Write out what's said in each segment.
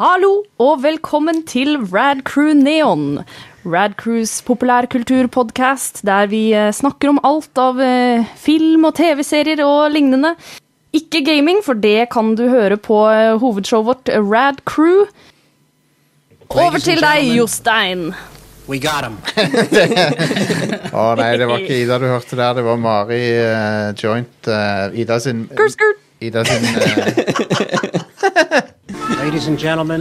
Hallo og velkommen til Rad Crew Neon. Rad Crews populærkulturpodkast der vi eh, snakker om alt av eh, film og TV-serier og lignende. Ikke gaming, for det kan du høre på eh, hovedshowet vårt Rad Crew. Over til deg. Jostein. We got him. Å nei, det var ikke Ida du hørte der, det var Mari uh, Joint. Uh, Ida sin Skurt, skurt. Ida sin eh, Ladies and gentlemen,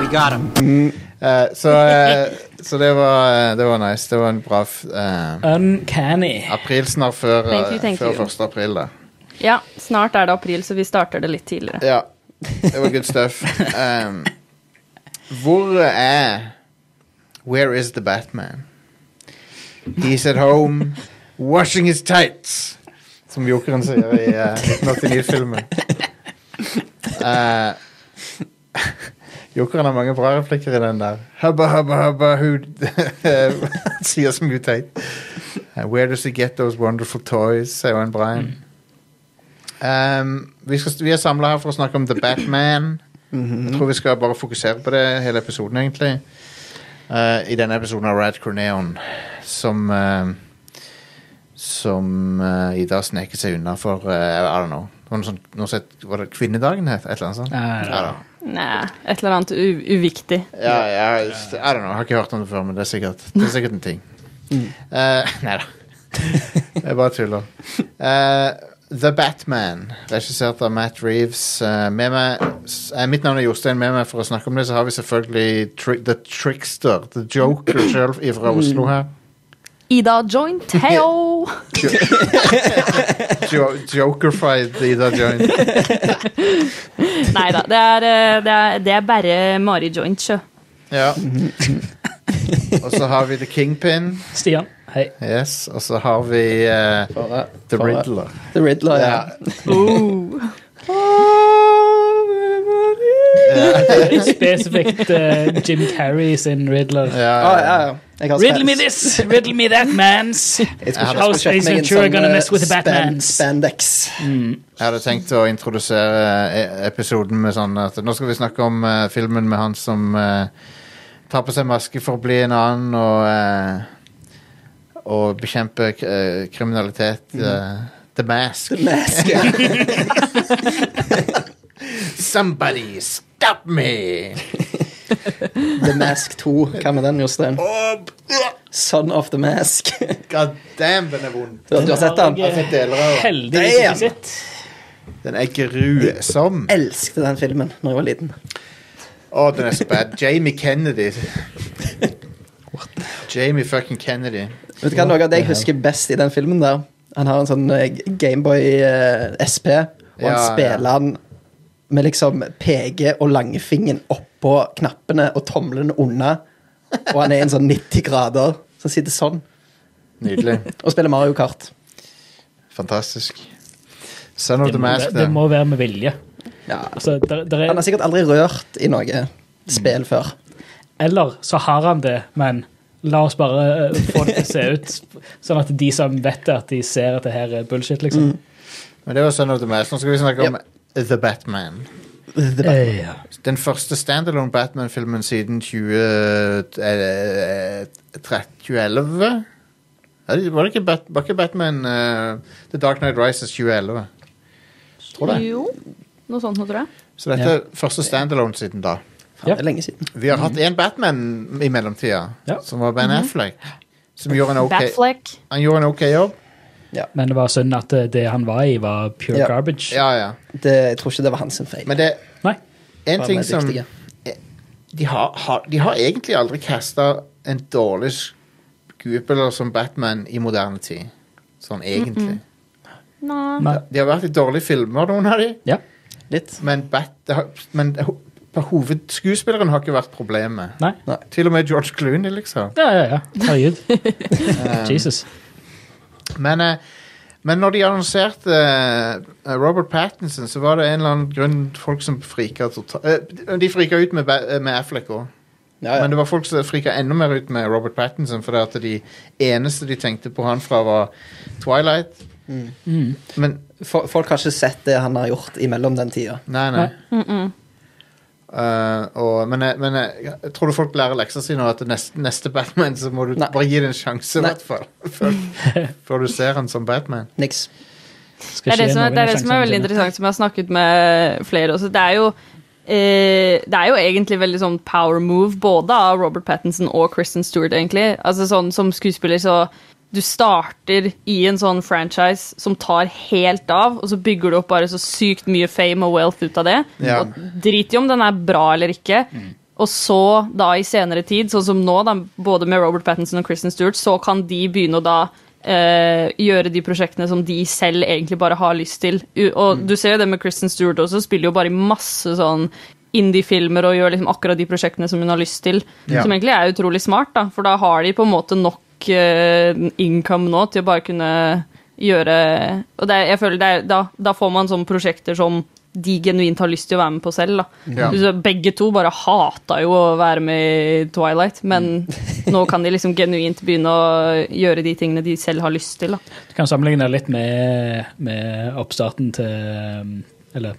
we got him. eh, Så, eh, så det var eh, Det var nice. Det var en bra f- eh, Uncanny. aprilsnarr før, eh, Thank you, thank før you. 1. april, da. Ja, snart er det april, så vi starter det litt tidligere. Ja. Det var good stuff. Um, hvor er Where is the Batman? He's at home washing his tights, som jokeren sier i uh, 1989-filmen. Uh, Jokeren har mange bra replikker i den der. Hubba, hubba, hubba, who sier så mye teit. Uh, where does he get those wonderful toys, sier han Brian. Um, vi, skal, vi er samla her for å snakke om The Batman. Jeg tror vi skal bare fokusere på det hele episoden, egentlig. Uh, I denne episoden av Rad Corneon, som uh, Som uh, Ida sneker seg unna for uh, I don't know. Det var, noe sånt, var det kvinnedagen het? Et eller annet sånt? Know. Nei, et eller annet u uviktig. Ja, jeg, I don't know. Jeg har ikke hørt om det før, men det er sikkert, det er sikkert en ting. Uh, nei da. Jeg bare tuller. Uh, The Batman, regissert av Matt Reeves. Uh, med meg, mitt navn er Jostein. Med meg for å snakke om det, så har vi selvfølgelig tri The Trickster, The Joker sjøl fra Oslo her. Ida joint, heyo! Jo Joker-fied Ida Joint. Nei da, det er, eh, det er, det er bare Mari joint, sjø. Ja. Og så har vi The Kingpin. Stian, hei. Yes. Og så har vi uh, The fare. Riddler. The Riddler, ja. Ja. Spesifikt uh, Jim Carrey sin Riddler. Ja, ja, ja. Riddle me this, riddle me that, mans. Jeg How jeg Ace Ventura gonna eh, mess with the Batmans. Spandex. Jeg hadde tenkt å introdusere eh, episoden med sånn at nå skal vi snakke om uh, filmen med han som uh, tar på seg maske for å bli en annen og, uh, og bekjempe kriminalitet. eh, The Mask. Mask. Somebody stop me! The Mask 2. Hva med den, Jostein? Son of the Mask. God damn, den er vond. Du, du har sett den? Jeg har sett deler av den. Heldigvis ikke Damn. Den er grusom. Jeg Elsket den filmen da jeg var liten. Å, den er så bad. Jamie Kennedy. Jamie fucking Kennedy. Vet du hva, Noe av det jeg husker best i den filmen der Han har en sånn eh, Gameboy eh, SP, og han Ja, spiller ja. han med liksom PG og langfingeren oppå knappene og tomlene unna, Og han er en sånn 90 grader, så han sitter sånn Nydelig. og spiller Mario Kart. Fantastisk. Son of the Mask, det det. må være med vilje. Ja. Altså, der, der Han er, har sikkert aldri rørt i noe spill før. eller så har han det, men la oss bare eh, få det til å se ut sånn at de som vet det, at de ser at det her er bullshit, liksom. Men det var Son of the Mask. Nå skal vi snakke om The Batman. Eh, ja. Den første standalone Batman-filmen siden 20, eh, 2011? Var det ikke, Bat var ikke Batman uh, The Dark Knight Rises 2011? Tror det. Jo, noe sånt noe, tror jeg. Så dette er første standalone siden da. Ja. det er lenge siden. Vi har hatt én Batman i mellomtida, Ja. som var Ben Affleck. Som gjorde en ok, Batfleck. han gjorde en ok jobb. Men det var synd at eh, det han var i, var pure Ja. garbage. Ja, ja. Det, jeg tror ikke det var hans feil. Men det. En ting som dyktige. de har, har, de har egentlig aldri kasta en dårlig skuespiller som Batman i moderne tid. Sånn egentlig. Nei. Nei. De har vært i dårlige filmer, noen av de, Ja. Litt. men, Bat, det har, men hovedskuespilleren har ikke vært problemet. Nei. Til og med George Clooney, liksom. Ja, ja, ja. Herregud. Jesus. Men, eh, men når de annonserte eh, Robert Pattinson, så var det en eller annen grunn folk som frika totalt De frika ut med, Ba- med Affleck òg. Ja, ja. Men det var folk som frika enda mer ut med Robert Pattinson, fordi at de eneste de tenkte på han fra, var Twilight. Mm. Men Fo- Folk har ikke sett det han har gjort imellom den tida. Nei, nei. Mm -mm. Eh, og, men jeg, men jeg, jeg tror du folk lærer leksa si nå, at neste, neste Batman så må du Nei. bare gi det en sjanse, i hvert fall. Før, før du ser han som Batman. Niks. Skal Det er det, som det er det som er veldig interessant, som jeg har snakket med flere også. Det er jo eh, det er jo egentlig veldig sånn power move både av Robert Pattinson og Kristen Stewart, egentlig. Altså sånn Som skuespiller så du starter i en sånn franchise som tar helt av, og så bygger du opp bare så sykt mye fame og wealth ut av det. Ja. Og drit i om den er bra eller ikke. Og så, da i senere tid, sånn som nå, da, både med Robert Pattinson og Kristen Stewart, så kan de begynne å da eh, gjøre de prosjektene som de selv egentlig bare har lyst til. Og du ser jo det med Kristen Stewart også, spiller jo bare i masse sånn indie-filmer og gjør liksom akkurat de prosjektene som hun har lyst til. Ja. Som egentlig er utrolig smart, da, for da har de på en måte nok eh, income nå til å bare kunne gjøre Og det, jeg føler det er, da, da får man sånne prosjekter som de genuint har lyst til å være med på selv. da. Ja. Begge to bare hata jo å være med i Twilight, men nå kan de liksom genuint begynne å gjøre de tingene de selv har lyst til. da. Du kan sammenligne litt med, med oppstarten til Eller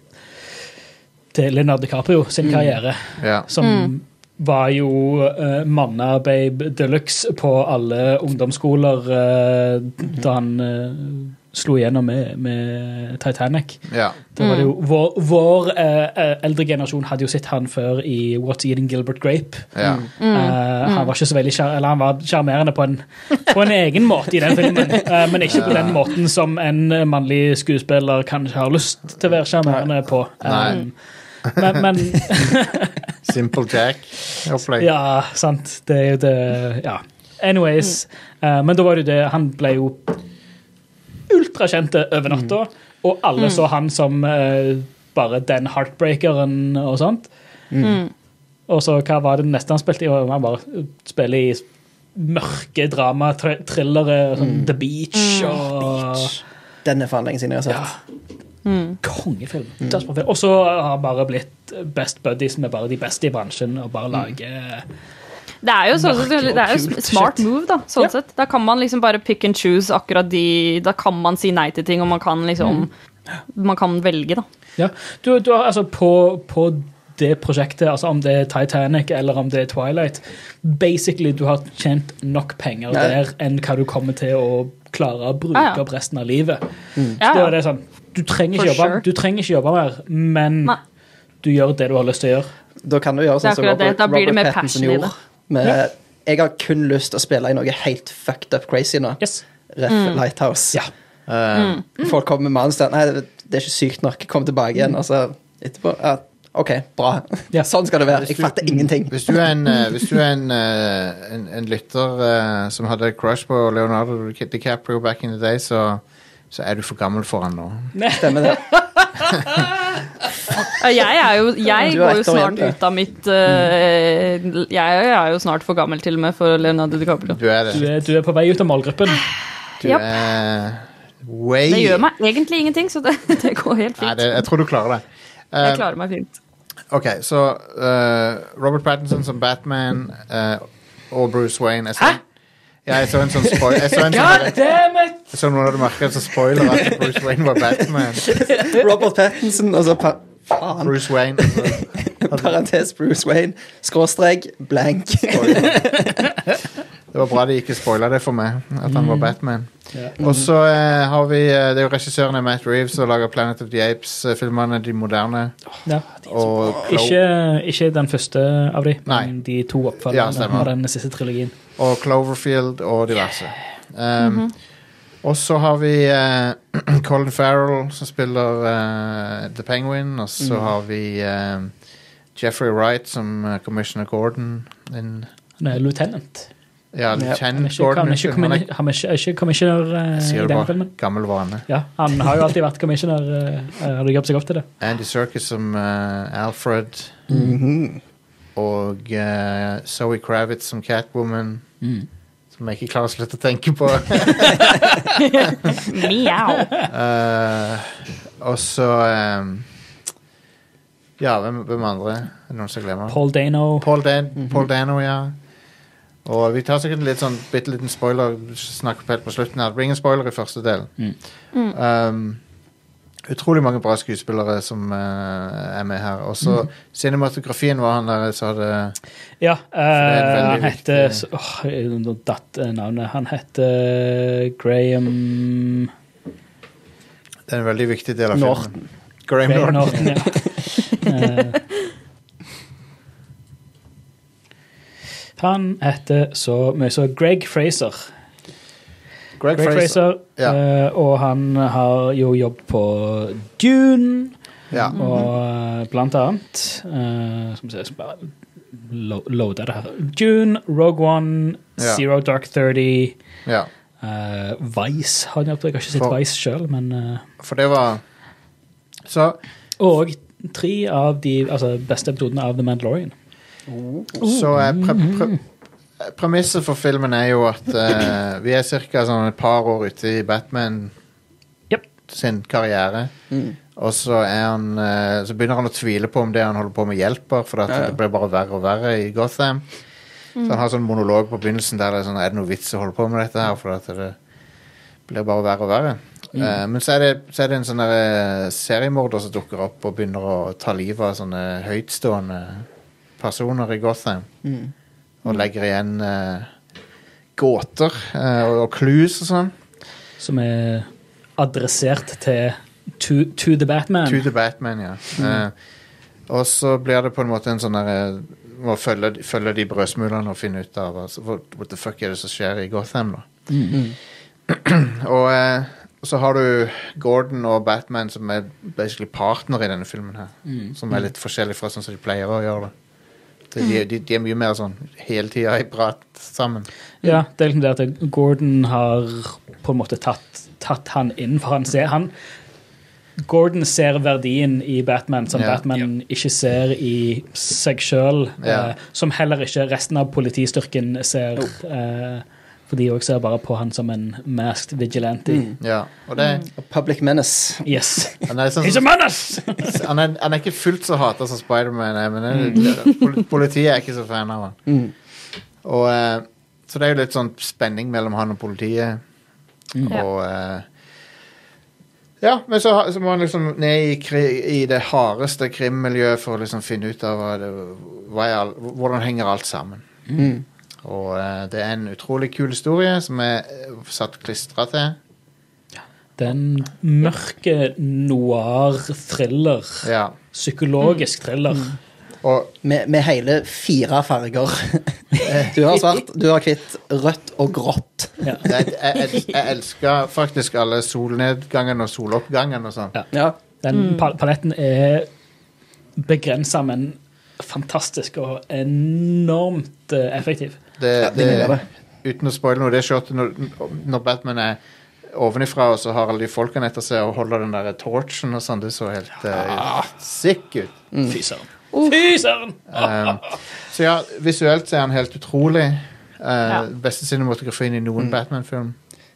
til Leonardo DiCaprio sin karriere, Ja. som var jo uh, manna-babe de luxe på alle ungdomsskoler uh, da han uh, slo igjennom med, med Titanic. ja. Da var det jo, vår vår eh, eldre generasjon hadde jo sett han før i What's Eating Gilbert Grape. ja. Eh, Han var ikke så veldig kjær eller han var sjarmerende på, en- på en egen måte i den filmen, eh, men ikke på den måten som en mannlig skuespiller kanskje har lyst til å være sjarmerende på. Nei. Men, men Simple Jack-opplegg. Ja, sant. Det er jo det Ja. Anyways. Uh, men da var det jo det Han ble jo ultrakjente over natta, og alle så han som uh, bare den heartbreakeren og sånt. Og så hva var det neste han spilte i? Han bare spiller i mørke drama, thr- thrillere, sånn The Beach og Den er faen lenge siden jeg har sett. Kongefilm. Mm. Og så har bare blitt best buddies med bare de beste i bransjen og bare lager Det er jo, sånn, det er jo smart move, da. sånn Ja. Da kan man liksom bare pick and choose akkurat de Da kan man si nei til ting, og man kan liksom Man kan velge, da. Ja, du, du har altså på, på det prosjektet, altså om det er Titanic eller om det er Twilight, basically du har tjent nok penger der enn hva du kommer til å klare å bruke ah, ja. opp resten av livet. Mm. Så da ja. er det sånn, du trenger, ikke jobbe, sure. du trenger ikke jobbe mer, men Nei. du gjør det du har lyst til å gjøre. Da kan du gjøre sånn som det. Robert, Da blir det Robert mer Pattinson gjorde. Med, Jeg har kun lyst til å spille i noe helt fucked up crazy nå. Yes. Ref Mm. Lighthouse. Ja. Eh, Folk kommer med manus der. Nei, det er ikke sykt nok. Kom tilbake igjen, Altså, så etterpå ja, OK, bra. Ja. Sånn skal det være. Jeg fatter ingenting. Hvis du er en, eh, hvis du er en, eh, en, en lytter uh, som hadde crush på Leonardo DiCaprio back in the day, så, så er du for gammel for han nå. Stemmer det. Jeg, er jo, jeg går jo snart ut av mitt uh, Jeg er jo snart for gammel til og med for Leonardo DiCaprio. Du er Du er, du er på vei ut av målgruppen. Du yep. er way Det gjør meg egentlig ingenting, så det, det går helt Nei, fint. det, jeg tror du klarer det. Eh, Jeg klarer meg fint. OK, så uh, Robert Pattinson som Batman uh, og Bruce Wayne. Hæ? ja, jeg så en sånn spoiler Jeg så, en sånn, damn it! så noen hadde merket som spoiler at Bruce Wayne var Batman. Robert Pattinson, og så pa faen, Bruce Wayne. altså, parentes Bruce Wayne, skråstrek, blank. Det var bra de ikke spoila det for meg, at han var Batman. Ja. Og så eh, har vi eh, Det er jo regissøren er Matt Reeves som lager Planet of the Apes-filmene, de moderne. Ja. Og Clo Ikke, ikke den første av de, Nei. men de to oppfølgerne ja, av den siste trilogien. og Cloverfield og diverse. Um, Og så har vi eh, Colin Farrell som spiller eh, The Penguin, og så har vi eh, Jeffrey Wright som Commissioner Gordon. In, er lieutenant. Ja, er ikke, Gordon. han er ikke, er er commissioner eh, er, i denne filmen. Gammel vane. Ja, han har jo alltid vært commissioner. Uh, hadde jobbet seg opp til det. Andy Serkis som uh, Alfred. Mhm. Og uh, Zoe Kravitz som Catwoman. Som jeg ikke klarer å slutte å tenke på. Mjau. uh, og så um, Ja, hvem, hvem andre? Noen som glemmer? Paul Dano. Paul, Dan Paul Dano, ja. Og vi tar sikkert en litt sånn bitte liten spoiler Snakker helt på slutten her. Det blir ingen spoiler i første del. Um, utrolig mange bra skuespillere som uh, er med her. Og så cinematografien var han der som hadde Ja, veldig han heter Nå datt eh, navnet. Han heter Graham Det er en veldig viktig del av filmen. Norton. Graham Graham Norton. Norton, ja. Han heter så mye så Greg Fraser. Greg, Greg Fraser. Fraser, Ja. eh, og han har jo jobb på Dune, Ja. og eh, blant annet eh, Skal vi se, jeg skal bare lo loade det her. Dune, Rogue One, Ja. Zero Dark 30, ja. Uh, Vice har han jobbet. Jeg har ikke sett For- Vice sjøl, men uh, For det var Så Og tre av de altså, beste episodene av The Mandalorian. Så eh, pre pre premisset for filmen er jo at eh, vi er ca. Sånn et par år ute i Batman Yep. sin karriere. Og så, er han, eh, så begynner han å tvile på om det han holder på med, hjelper. For at Ja, ja. det blir bare verre og verre i Gotham. Så han har sånn monolog på begynnelsen der det er sånn Er det noe vits å holde på med dette her? For at det blir bare verre og verre. Eh, men så er, det, så er det en sånn der, eh, seriemorder som dukker opp og begynner å ta livet av sånne høytstående personer i Gotham. Og legger igjen uh, gåter uh, og, og clues og sånn. Som er adressert til To, to the Batman. To the Batman, ja. Eh, og så blir det på en måte en sånn derre Må følge, følge de brødsmulene og finne ut av altså, what, what the fuck er det som skjer i Gotham, da. og eh, så har du Gordon og Batman som er basically partner i denne filmen her. Som er litt forskjellig fra sånn som de pleier å gjøre det. De, de, de, de er mye mer sånn hele tida i prat sammen. Ja, det er liksom det at Gordon har på en måte tatt, tatt han inn, for han ser han Gordon ser verdien i Batman som yeah. Batman ikke ser i seg sjøl. yeah. Eh, som heller ikke resten av politistyrken ser. Eh, for de òg ser bare på han som en masked vigilante. Ja, og det Public Menace. Yes. han er, sånn, He's a menace! han, er, han er ikke fullt så hata som Spiderman er, men det, politiet er ikke så fan av han. Og, eh, så det er jo litt sånn spenning mellom han og politiet. Og eh, Ja, men så, så må han liksom ned i, kri, i det hardeste krimmiljøet for å liksom finne ut av hva det, hva er, hvordan henger alt sammen. Og eh, det er en utrolig kul historie som er eh, satt klistra til. Det er en mørke noir-thriller. Ja. Psykologisk thriller. Og Med, med hele fire farger. Du har svart, du har hvitt, rødt og grått. Ja. jeg, jeg, jeg, jeg elsker faktisk alle solnedgangene og soloppgangene og sånn. Ja. Ja. Den pa- paletten er begrensa, men fantastisk og enormt eh, effektiv. Det, Ja, de det, det. uten å spoile noe, det shotet når, når Batman er ovenifra, og så har alle de folkene etter seg og holder den der torchen og sånn, det så helt uh, sick ut. Fy søren. Fy søren! Um, så ja, visuelt er han helt utrolig. Uh, Ja. Beste cinematografien i noen Batman-film.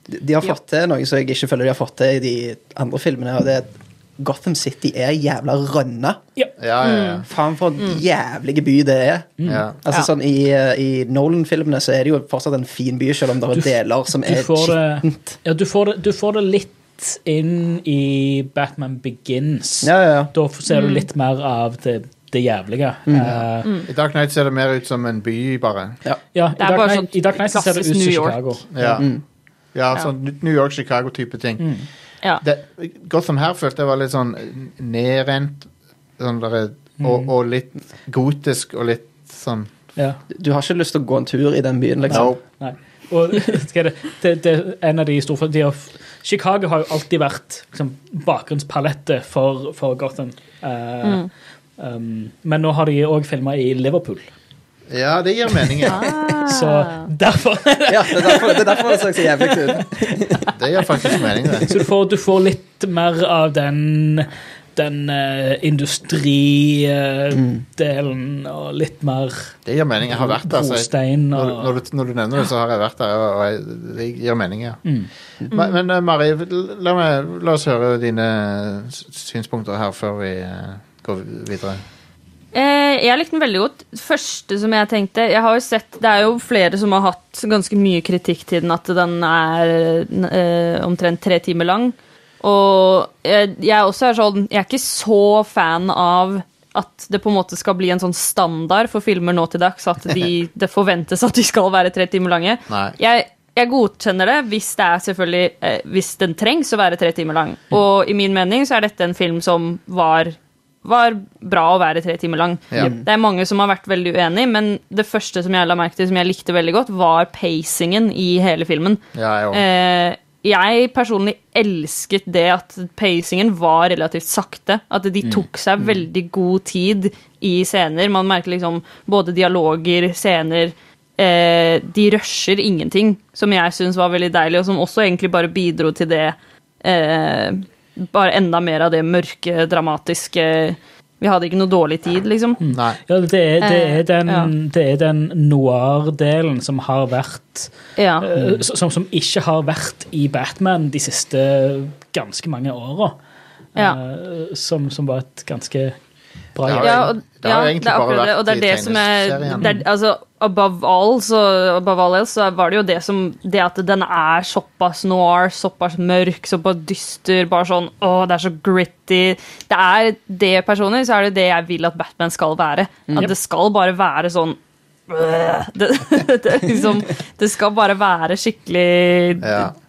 De, de har fått til noe som jeg ikke føler de har fått til i de andre filmene, og det er Gotham City er jævla rønna. Ja, ja, ja. Faen for en jævlig by det er. Mm. Altså Ja. sånn I, eh, i Nolan-filmene så er det jo fortsatt en fin by, selv om det er deler som er skittent. ja, du får det, du får det litt inn i Batman Begins. Ja, ja, ja. Da ser du litt mer av det, det jævlige. Eh, I Dark Knight ser det mer ut som en by, bare. ja. ja, i Dark bare Knight, sånn i Dark Knight ser det ut som New York. Chicago. Ja, Mm. ja sånn New York-Chicago-type ting. Ja. det, Gotham her følte jeg var litt sånn nedrent sånn der, og, og litt gotisk og litt sånn Ja. Du har ikke lyst til å gå en tur i den byen, liksom. no. Nei. Og det, det, det er en av de store de har, Chicago har jo alltid vært liksom, bakgrunnspalettet for, for Gotham. Eh, um, men nå har de òg filma i Liverpool. Ja, det gir mening. Ja. Så derfor Ja, det er derfor det, er derfor det så så jævlig ut. Det gir faktisk mening, det. Så du får, du får litt mer av den den uh, industridelen og litt mer Det gir mening. Jeg har vært der. Altså, jeg, når, når, du, når du nevner det, så har jeg vært der, og jeg, det gir mening, ja. Men, men eh, Mari, la, meg, la oss høre dine synspunkter her før vi uh, går videre. Eh, jeg likte den veldig godt. Første som jeg tenkte Jeg har jo sett Det er jo flere som har hatt ganske mye kritikk til den, at den er eh, omtrent tre timer lang. Og jeg, jeg også er sånn Jeg er ikke så fan av at det på en måte skal bli en sånn standard for filmer nå til dags at de, det forventes at de skal være tre timer lange. Jeg, jeg godkjenner det hvis det er selvfølgelig eh, Hvis den trengs å være tre timer lang. Og i min mening så er dette en film som var var bra å være tre timer lang. Ja. Det er mange som har vært veldig uenig, men det første som jeg la merke til som jeg likte veldig godt, var pacingen i hele filmen. Ja, jeg. Eh, jeg personlig elsket det at pacingen var relativt sakte. At de tok seg veldig god tid i scener. Man merker liksom både dialoger, scener eh, De rusher ingenting, som jeg syns var veldig deilig, og som også egentlig bare bidro til det eh, Bare enda mer av det mørke, dramatiske Vi hadde ikke noe dårlig tid, liksom. Nei. Ja, det, er, det, er Eh, den, ja. det er den noir-delen som har vært Ja. uh, som, som ikke har vært i Batman de siste ganske mange åra. Ja. Eh, som, som var et ganske bra Ja, og, det har ja, egentlig det er bare akkurat det, vært og det er det som er det er, altså, above all, så, above all else, så var det jo det som Det at den er såpass noir, såpass mørk, såpass dyster, bare sånn Å, det er så gritty. Det er det personlig, så er det det jeg vil at Batman skal være. At det skal bare være sånn det, det, liksom, det skal bare være skikkelig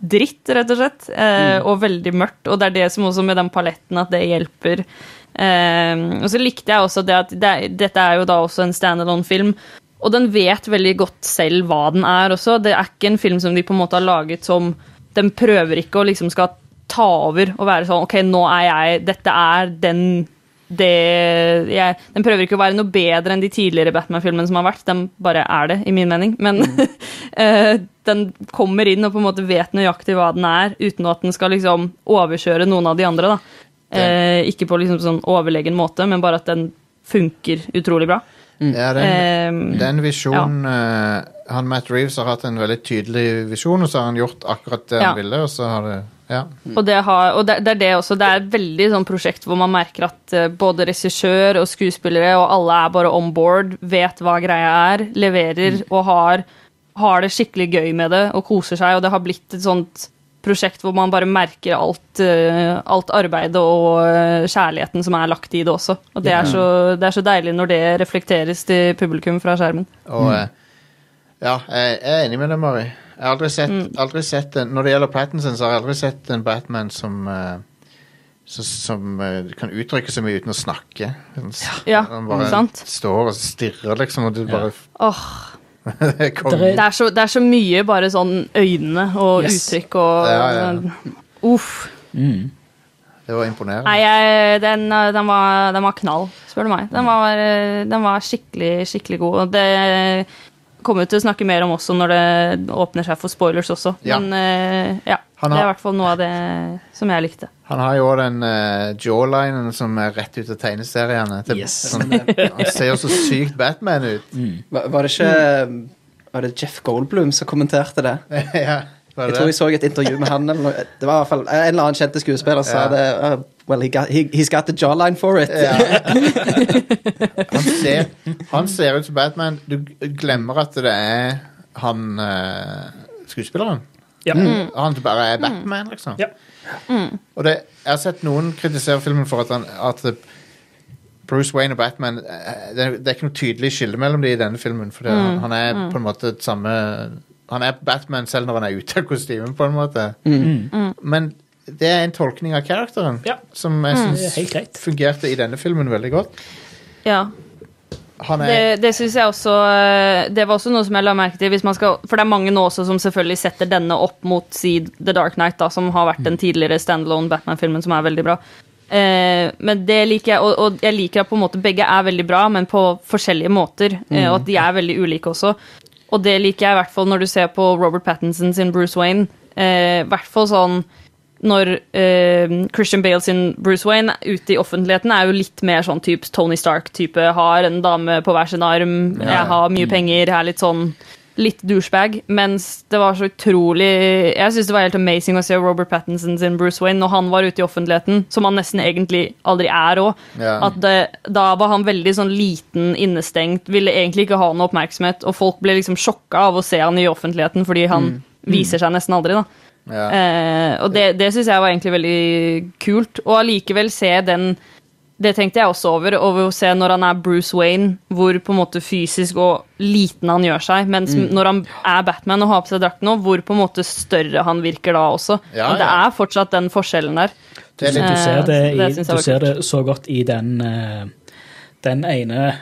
dritt, rett og slett. Eh, Og veldig mørkt. Og det er det som også med den paletten at det hjelper. Eh, og så likte jeg også det at det, dette er jo da også en standalone-film. Og den vet veldig godt selv hva den er også. Det er ikke en film som de på en måte har laget som Den prøver ikke å liksom skal ta over og være sånn OK, nå er jeg Dette er den det jeg, Den prøver ikke å være noe bedre enn de tidligere Batman-filmene som har vært. Den bare er det, i min mening. Men eh, den kommer inn og på en måte vet nøyaktig hva den er, uten at den skal liksom overkjøre noen av de andre. da. Eh, ikke på liksom sånn overlegen måte, men bare at den funker utrolig bra. Ja, den, Eh, den visjonen eh, Han Matt Reeves har hatt en veldig tydelig visjon, og så har han gjort akkurat det Ja. han ville, og så har det Ja. Og, det, har, og det, det er det også. Det er et veldig sånn prosjekt hvor man merker at eh, både regissør og skuespillere og alle er bare on board, vet hva greia er, leverer og har, har det skikkelig gøy med det og koser seg. Og det har blitt et sånt prosjekt hvor man bare merker alt, eh, alt arbeidet og eh, kjærligheten som er lagt i det også. Og det er, så, det er så deilig når det reflekteres til publikum fra skjermen. Og mm. ja, jeg, er enig med deg, Mari. Jeg har aldri sett, Mm. aldri sett en, Når det gjelder Pattinson, så har jeg aldri sett en Batman som så, som eh, kan uttrykke så mye uten å snakke. Han, Ja, han bare sant. står og stirrer, liksom, og du bare Åh, Det er det, så, det er så mye bare sånn øynene og Yes. uttrykk og Ja, ja. Uff. Mm. Det var imponerende. Nei, jeg, den, den, var, den var knall, spør du meg. Den var, den var skikkelig, skikkelig god. Og det kommer vi til å snakke mer om også når det åpner seg for spoilers også. Ja. Men eh, ja, det er i hvert fall noe av det som jeg likte. Han har jo den uh, jawlinen som er rett ut av tegneseriene. Til, Yes. sånn, han ser jo så sykt Batman ut. Var, var det ikke Var det Jeff Goldblum som kommenterte det? ja, var Jeg tror jeg så et intervju med han. Eller noe. Det var i hvert fall En eller annen kjente skuespiller sa Ja. det. uh, well, he got, he, he's got the jawline for it. Ja. han, ser, han ser ut som Batman. Du glemmer at det er han uh, skuespilleren. Ja. Han bare er Batman, liksom. Ja. Og det, jeg har sett noen kritisere filmen for at, han, at Bruce Wayne og Batman eh, det, det er ikke noe tydelig skille mellom de i denne filmen. For det, han, han er på en måte et samme Han er Batman selv når han er ute av kostymen, på en måte. Men det er en tolkning av karakteren Ja. som jeg syns fungerte i denne filmen veldig godt. Ja, er Det, det synes jeg også eh, Det var også noe som jeg la merke til. Skal, for det er mange nå også som selvfølgelig setter denne opp mot si, The Dark Knight, da, som har vært den tidligere standalone Batman-filmen, som er veldig bra. Eh, men det liker jeg, og, og jeg liker at på en måte begge er veldig bra, men på forskjellige måter. Eh, og at de er veldig ulike også. Og det liker jeg i hvert fall når du ser på Robert Pattinson sin Bruce Wayne. Eh, I hvert fall sånn når eh, Christian Bale sin Bruce Wayne ute i offentligheten er jo litt mer sånn type Tony Stark-type. Har en dame på hver sin arm, jeg har mye penger, er litt sånn litt douchebag. Mens det var så utrolig Jeg syns det var helt amazing å se Robert Pattinson sin Bruce Wayne når han var ute i offentligheten, som han nesten egentlig aldri er òg. Ja. At det, da var han veldig sånn liten, innestengt, ville egentlig ikke ha noe oppmerksomhet, og folk ble liksom sjokka av å se han i offentligheten fordi han viser seg nesten aldri, da. Ja. Eh, og det, det syns jeg var egentlig veldig kult. Og allikevel se den Det tenkte jeg også over, over å se når han er Bruce Wayne, hvor på en måte fysisk og liten han gjør seg. Mens Mm. når han er Batman og har på seg drakten nå, hvor på en måte større han virker da også. Ja, Men det ja. er fortsatt den forskjellen der. Det er litt, Du ser det, i, det du ser det så godt i den, eh, den ene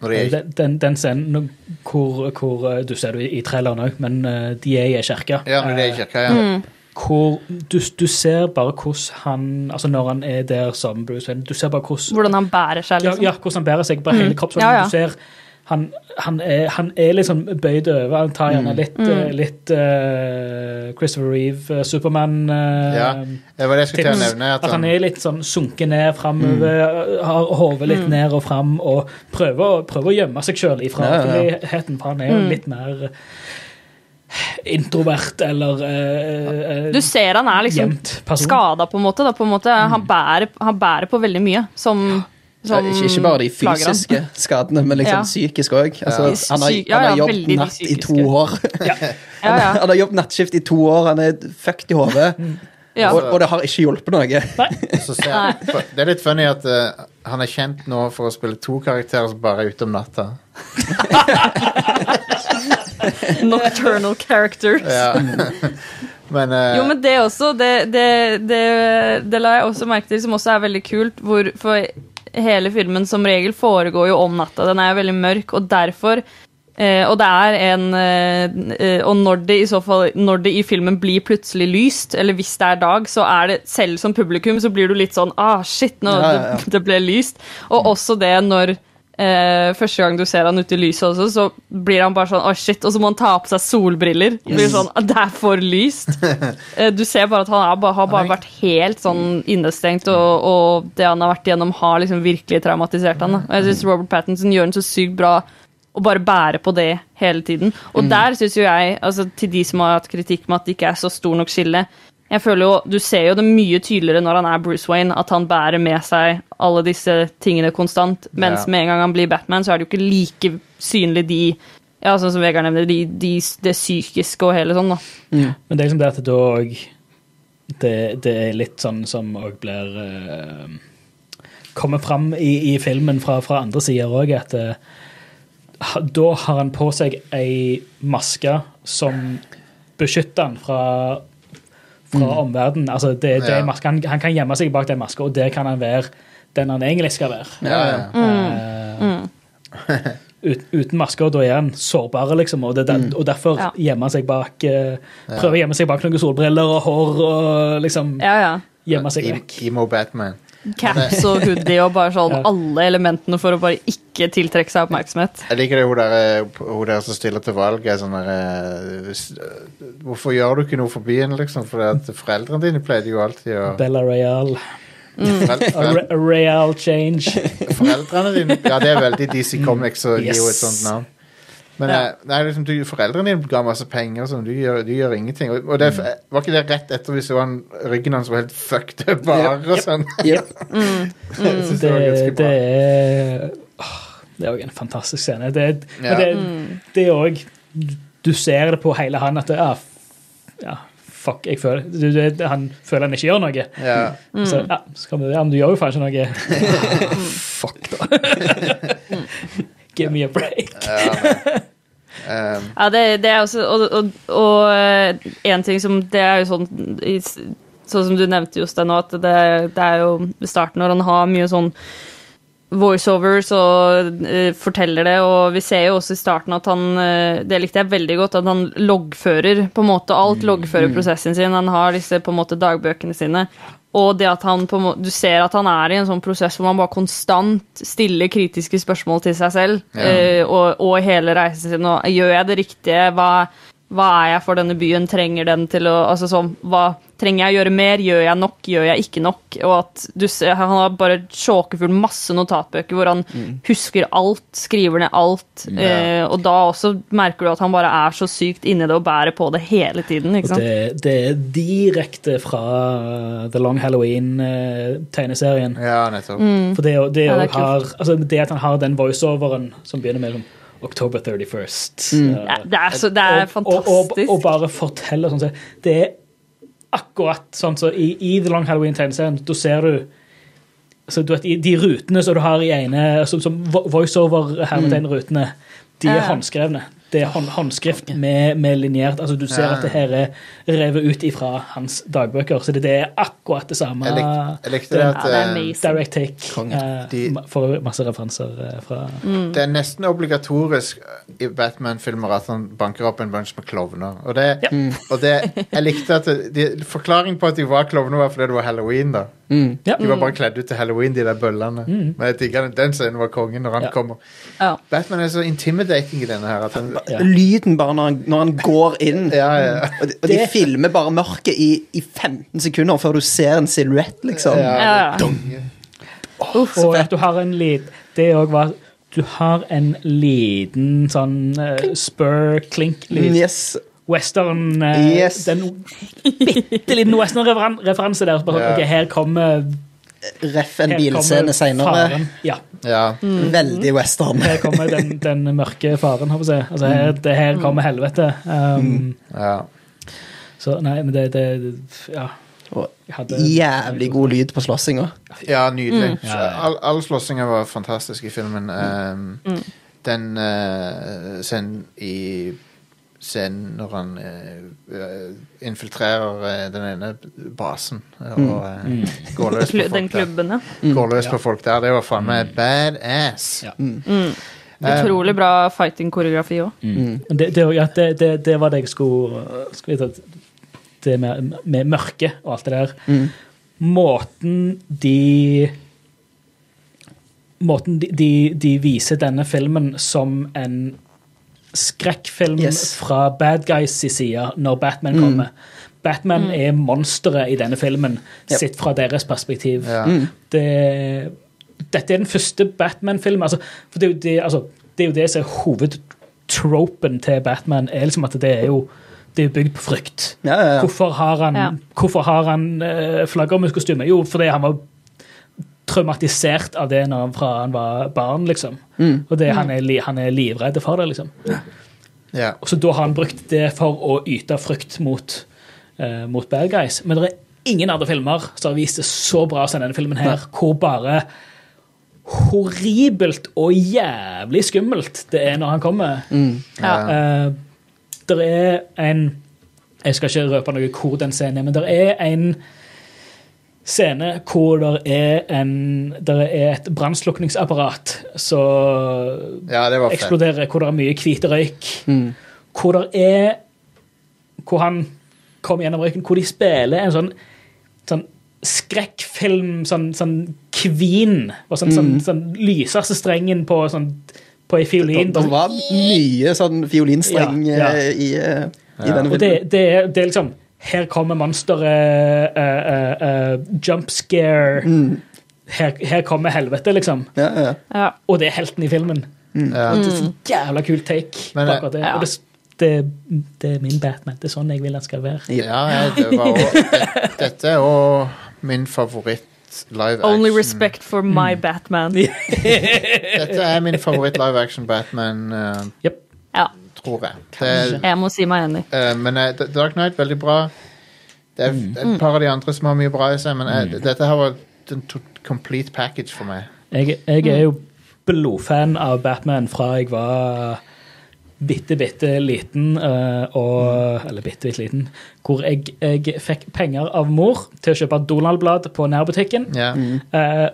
når de er, den, den, den scenen hvor, hvor eh, Du ser det i traileren òg, men eh, de er i ei kirke. ja, når de er i kirka, ja. Mm. Hvor du, du ser bare hvordan han Altså når han er der som Bruce Wayne, du ser bare hvordan Hvordan han bærer seg, ja, liksom. ja, hvordan han bærer seg på hele kroppen. Ja, ja. Du ser han, han, er, han er liksom bøyd over. Han tar gjerne litt, Mm. eh, litt uh, Christopher Reeve, eh, Supermann Uh, ja. Det var det jeg skulle til å nevne. At At han han, er litt sånn sunket ned framover, har hodet litt ned og fram, og prøver, prøver å gjemme seg sjøl ifra Ja, ja, ja. offentligheten, for han er jo litt mer introvert eller eh, eh, Du ser han er liksom skada, på en måte. Da, på en måte. Han, bærer, han bærer på veldig mye som, Ja, som ikke, ikke bare de fysiske han. skadene, men liksom Ja. psykisk òg. Altså, han, har- ja, han har jobbet natt i to år. Ja. Ja, ja. Han har jobbet nattskift i to år, han er fucked i hodet. Ja. Og, og det har ikke hjulpet noe. så ser, det er litt funny at uh, han er kjent nå for å spille to karakterer som bare er ute om natta. Nocturnal characters. Ja. men, uh... Jo, men det også, det, det, det, det la jeg også merke til, som også er veldig kult. Hvor, for hele filmen som regel foregår jo om natta. Den er veldig mørk, og derfor eh, Og det er en eh, eh, Og når det i så fall Når det i filmen blir plutselig lyst, eller hvis det er dag, så er det selv som publikum så blir du litt sånn Ah, shit, nå Ja, ja, ja. Det, det ble lyst. Og også det når eh, første gang du ser han ute i lyset også, så blir han bare sånn Å, shit. Og så må han ta på seg solbriller. Yes. blir sånn, «Ah, det er for lyst. Eh, Du ser bare at han er, har bare vært helt sånn innestengt, og, og det han har vært igjennom, har liksom virkelig traumatisert han. Da. Og jeg syns Robert Pattinson gjør den så sykt bra å bare bære på det hele tiden. Og der syns jo jeg, altså til de som har hatt kritikk med at det ikke er så stor nok skille jeg føler jo, Du ser jo det mye tydeligere når han er Bruce Wayne, at han bærer med seg alle disse tingene konstant. Mens Ja. med en gang han blir Batman, så er det jo ikke like synlig de ja, sånn som Vegard nevner, de, de, det psykiske og hele sånn. da. Men det er liksom det at det da òg det, det er litt sånn som òg blir uh, Kommer fram i, i filmen fra, fra andre sider òg, at uh, da har han på seg ei maske som beskytter han fra fra omverdenen. Altså, det, det Ja. maske, han, han kan gjemme seg bak den maska, og der kan han være den han egentlig skal være. ja, ja. Eh, ut, uten masker, da er han sårbar, liksom, og, det, der- og derfor Ja. gjemmer han seg bak eh, Prøver å gjemme seg bak noen solbriller og hår og liksom Ja, ja. gjemme seg vekk. Emo Batman. Caps og hoodie og bare sånn Ja. alle elementene for å bare ikke tiltrekke seg oppmerksomhet. Jeg liker det hun der, eh, hun der som stiller til valg. Er sånn der, eh, hvis- eh, hvorfor gjør du ikke noe for byen, liksom? For foreldrene dine pleide jo alltid å Bella Real. Mm. A real change. Foreldrene dine Ja, det er veldig DC Comics å gi henne et sånt navn. Men ja. nei, liksom, du, foreldrene dine ga masse penger, sånn. du, gjør, du gjør ingenting. Og, og det, var ikke det rett etter vi så han, ryggen hans var helt fucked up bare og sånn? Yep. mm. det Det, det er åh, Det er òg en fantastisk scene. Det, Ja. det, det er òg Du ser det på hele han at det, er, ja, fuck, jeg føler du, Han føler han ikke gjør noe. Ja. Så, ja, så vi, ja, men du gjør jo faen ikke noe. fuck, da. Give me a break. Um, Ja, det, det er også Og, og, og eh, en ting som Det er jo sånn Sånn som du nevnte, Jostein, nå, at det, det er jo starten når han har mye sånn voiceovers og uh, forteller det, og vi ser jo også i starten at han eh, Det likte jeg veldig godt, at han loggfører på en måte alt. Loggfører prosessen sin. Han har disse på en måte dagbøkene sine. Og det at han på du ser at han er i en sånn prosess hvor han bare konstant stiller kritiske spørsmål til seg selv. Ja. uh, og, og hele reisen sin. Og gjør jeg det riktige? Hva, hva er jeg for denne byen? Trenger den til å altså sånn, hva, Trenger jeg å gjøre mer? Gjør jeg nok? Gjør jeg ikke nok? Og at du ser, Han har bare sjåkefull masse notatbøker hvor han husker alt, skriver ned alt. Eh, og da også merker du at han bare er så sykt inni det og bærer på det hele tiden. ikke sant? det, det er direkte fra The Long Halloween-tegneserien. ja, nettopp. For det, det, Ja, det er har, altså det at han har den voiceoveren som begynner med sånn October 31st. uh, Ja, det er, så, det er og, og, og, fantastisk. og bare fortelle sånn så- Det er akkurat sånn som i, i The Long Halloween-tegneserien. Da ser du altså, du vet, De rutene som du har i ene som, som vo- voiceover-hermetegn-rutene, de er Ja. håndskrevne. Det er håndskrift med, med linjert altså Du ser Ja. at det her er revet ut ifra hans dagbøker. Så det, det er akkurat det samme. Jeg likte, jeg likte det at Ja. Direct take. Eh, De- får masse referanser eh, fra Mm. Det er nesten obligatorisk i Batman-filmer at han banker opp en bunch med klovner. Og det, og det Jeg likte at det, de, Forklaring på at de var klovner, var fordi det var halloween. da Mm. Ja. De var bare kledd ut til halloween, de der bøllene. Men jeg digger den, den scenen var kongen når han Ja. kommer. Ja. Batman er så intimidating i denne her. At han, Ja. Lyden bare når han, når han går inn. ja, ja. Og de, og de filmer bare mørket i, i 15 sekunder før du ser en silhuett, liksom. Ja. Uff, og at du har en lyd Det òg var Du har en liten sånn uh, spur-klink-lyd. Mm, Yes. Western eh, Yes. Den bitte liten western-referanse der. Bare, Ja. okay, her kommer, Ref en bilscene kommer seinere. Ja. Ja, Mm. Veldig western. her kommer den, den mørke faren, holdt jeg. Altså, her, det her kommer helvete. Um, ja. Så nei, men det, det Ja. Og hadde, jævlig god lyd på slåssinga. Ja, nydelig. Mm. All, all slåssinga var fantastisk i filmen. Um, Den uh, scenen i Scenen når han uh, uh, infiltrerer uh, den ene basen og uh, går løs på folk Den folk der. ja. Går løs på folk der. Det var faen meg badass. Ja. Eh, Utrolig bra fighting-koreografi òg. Mm. Det, det, ja, det, det, det var det jeg skulle, skulle vite. Det med, med mørke og alt det der. Måten de Måten de, de, de viser denne filmen som en skrekkfilm Yes. fra bad guys' si side når Batman kommer. Batman er monsteret i denne filmen, Yep. sett fra deres perspektiv. Ja. Det, dette er den første Batman-filmen. Altså, for det er, jo det, altså, det er jo det som er hovedtropen til Batman. er liksom at Det er jo det er bygd på frykt. Ja, ja, ja. Hvorfor har han, Ja. hvorfor har han uh, flaggermuskostyme? Jo, fordi han var traumatisert av det når han, fra han var barn, liksom. Mm. Og det, han, er, han er livredd for det, liksom. Ja. Og så da har han brukt det for å yte frykt mot, uh, mot bad guys. Men det er ingen andre filmer som har vist det så bra som denne filmen her, hvor bare horribelt og jævlig skummelt det er når han kommer. Ja. Uh, det er en Jeg skal ikke røpe noe hvor den scenen er, men det er en scene hvor det er, en, der er et brannslukningsapparat som ja, det eksploderer, hvor det er mye hvit røyk. Mm. Hvor det er Hvor han kommer gjennom røyken, hvor de spiller en sånn, sånn skrekkfilm, sånn, sånn Queen. Og sånn, sånn, sånn lyseste strengen på, sånn, på ei fiolin. det var mye sånn fiolinstreng Ja, ja. eh, i, eh, i Ja. denne Og det, filmen. det, er, det er liksom Her kommer monsteret. Uh, uh, uh, jump scare. Her, her kommer helvete, liksom. Ja, ja. Ja. Og det er helten i filmen. Mm. Det er så jævla kult take. Men, på det. ja. Og det, det, det er min Batman. Det er sånn jeg vil han skal være. Ja, ja, det var også, det, dette er òg min favoritt live action. Only respect for my Batman. Dette er min favoritt live action Batman, Uh, Yep. Ja, tror jeg. Det, jeg må si meg enig. Uh, men uh, Dark Knight, veldig bra. Det er et par av de andre som har mye bra i seg, men eh, dette her var en complete package for meg. Jeg, jeg er jo blodfan av Batman fra jeg var bitte, bitte liten, eh, og, eller bitte, bitte liten, hvor jeg, jeg fikk penger av mor til å kjøpe Donald-blad på nærbutikken. Ja. Mm.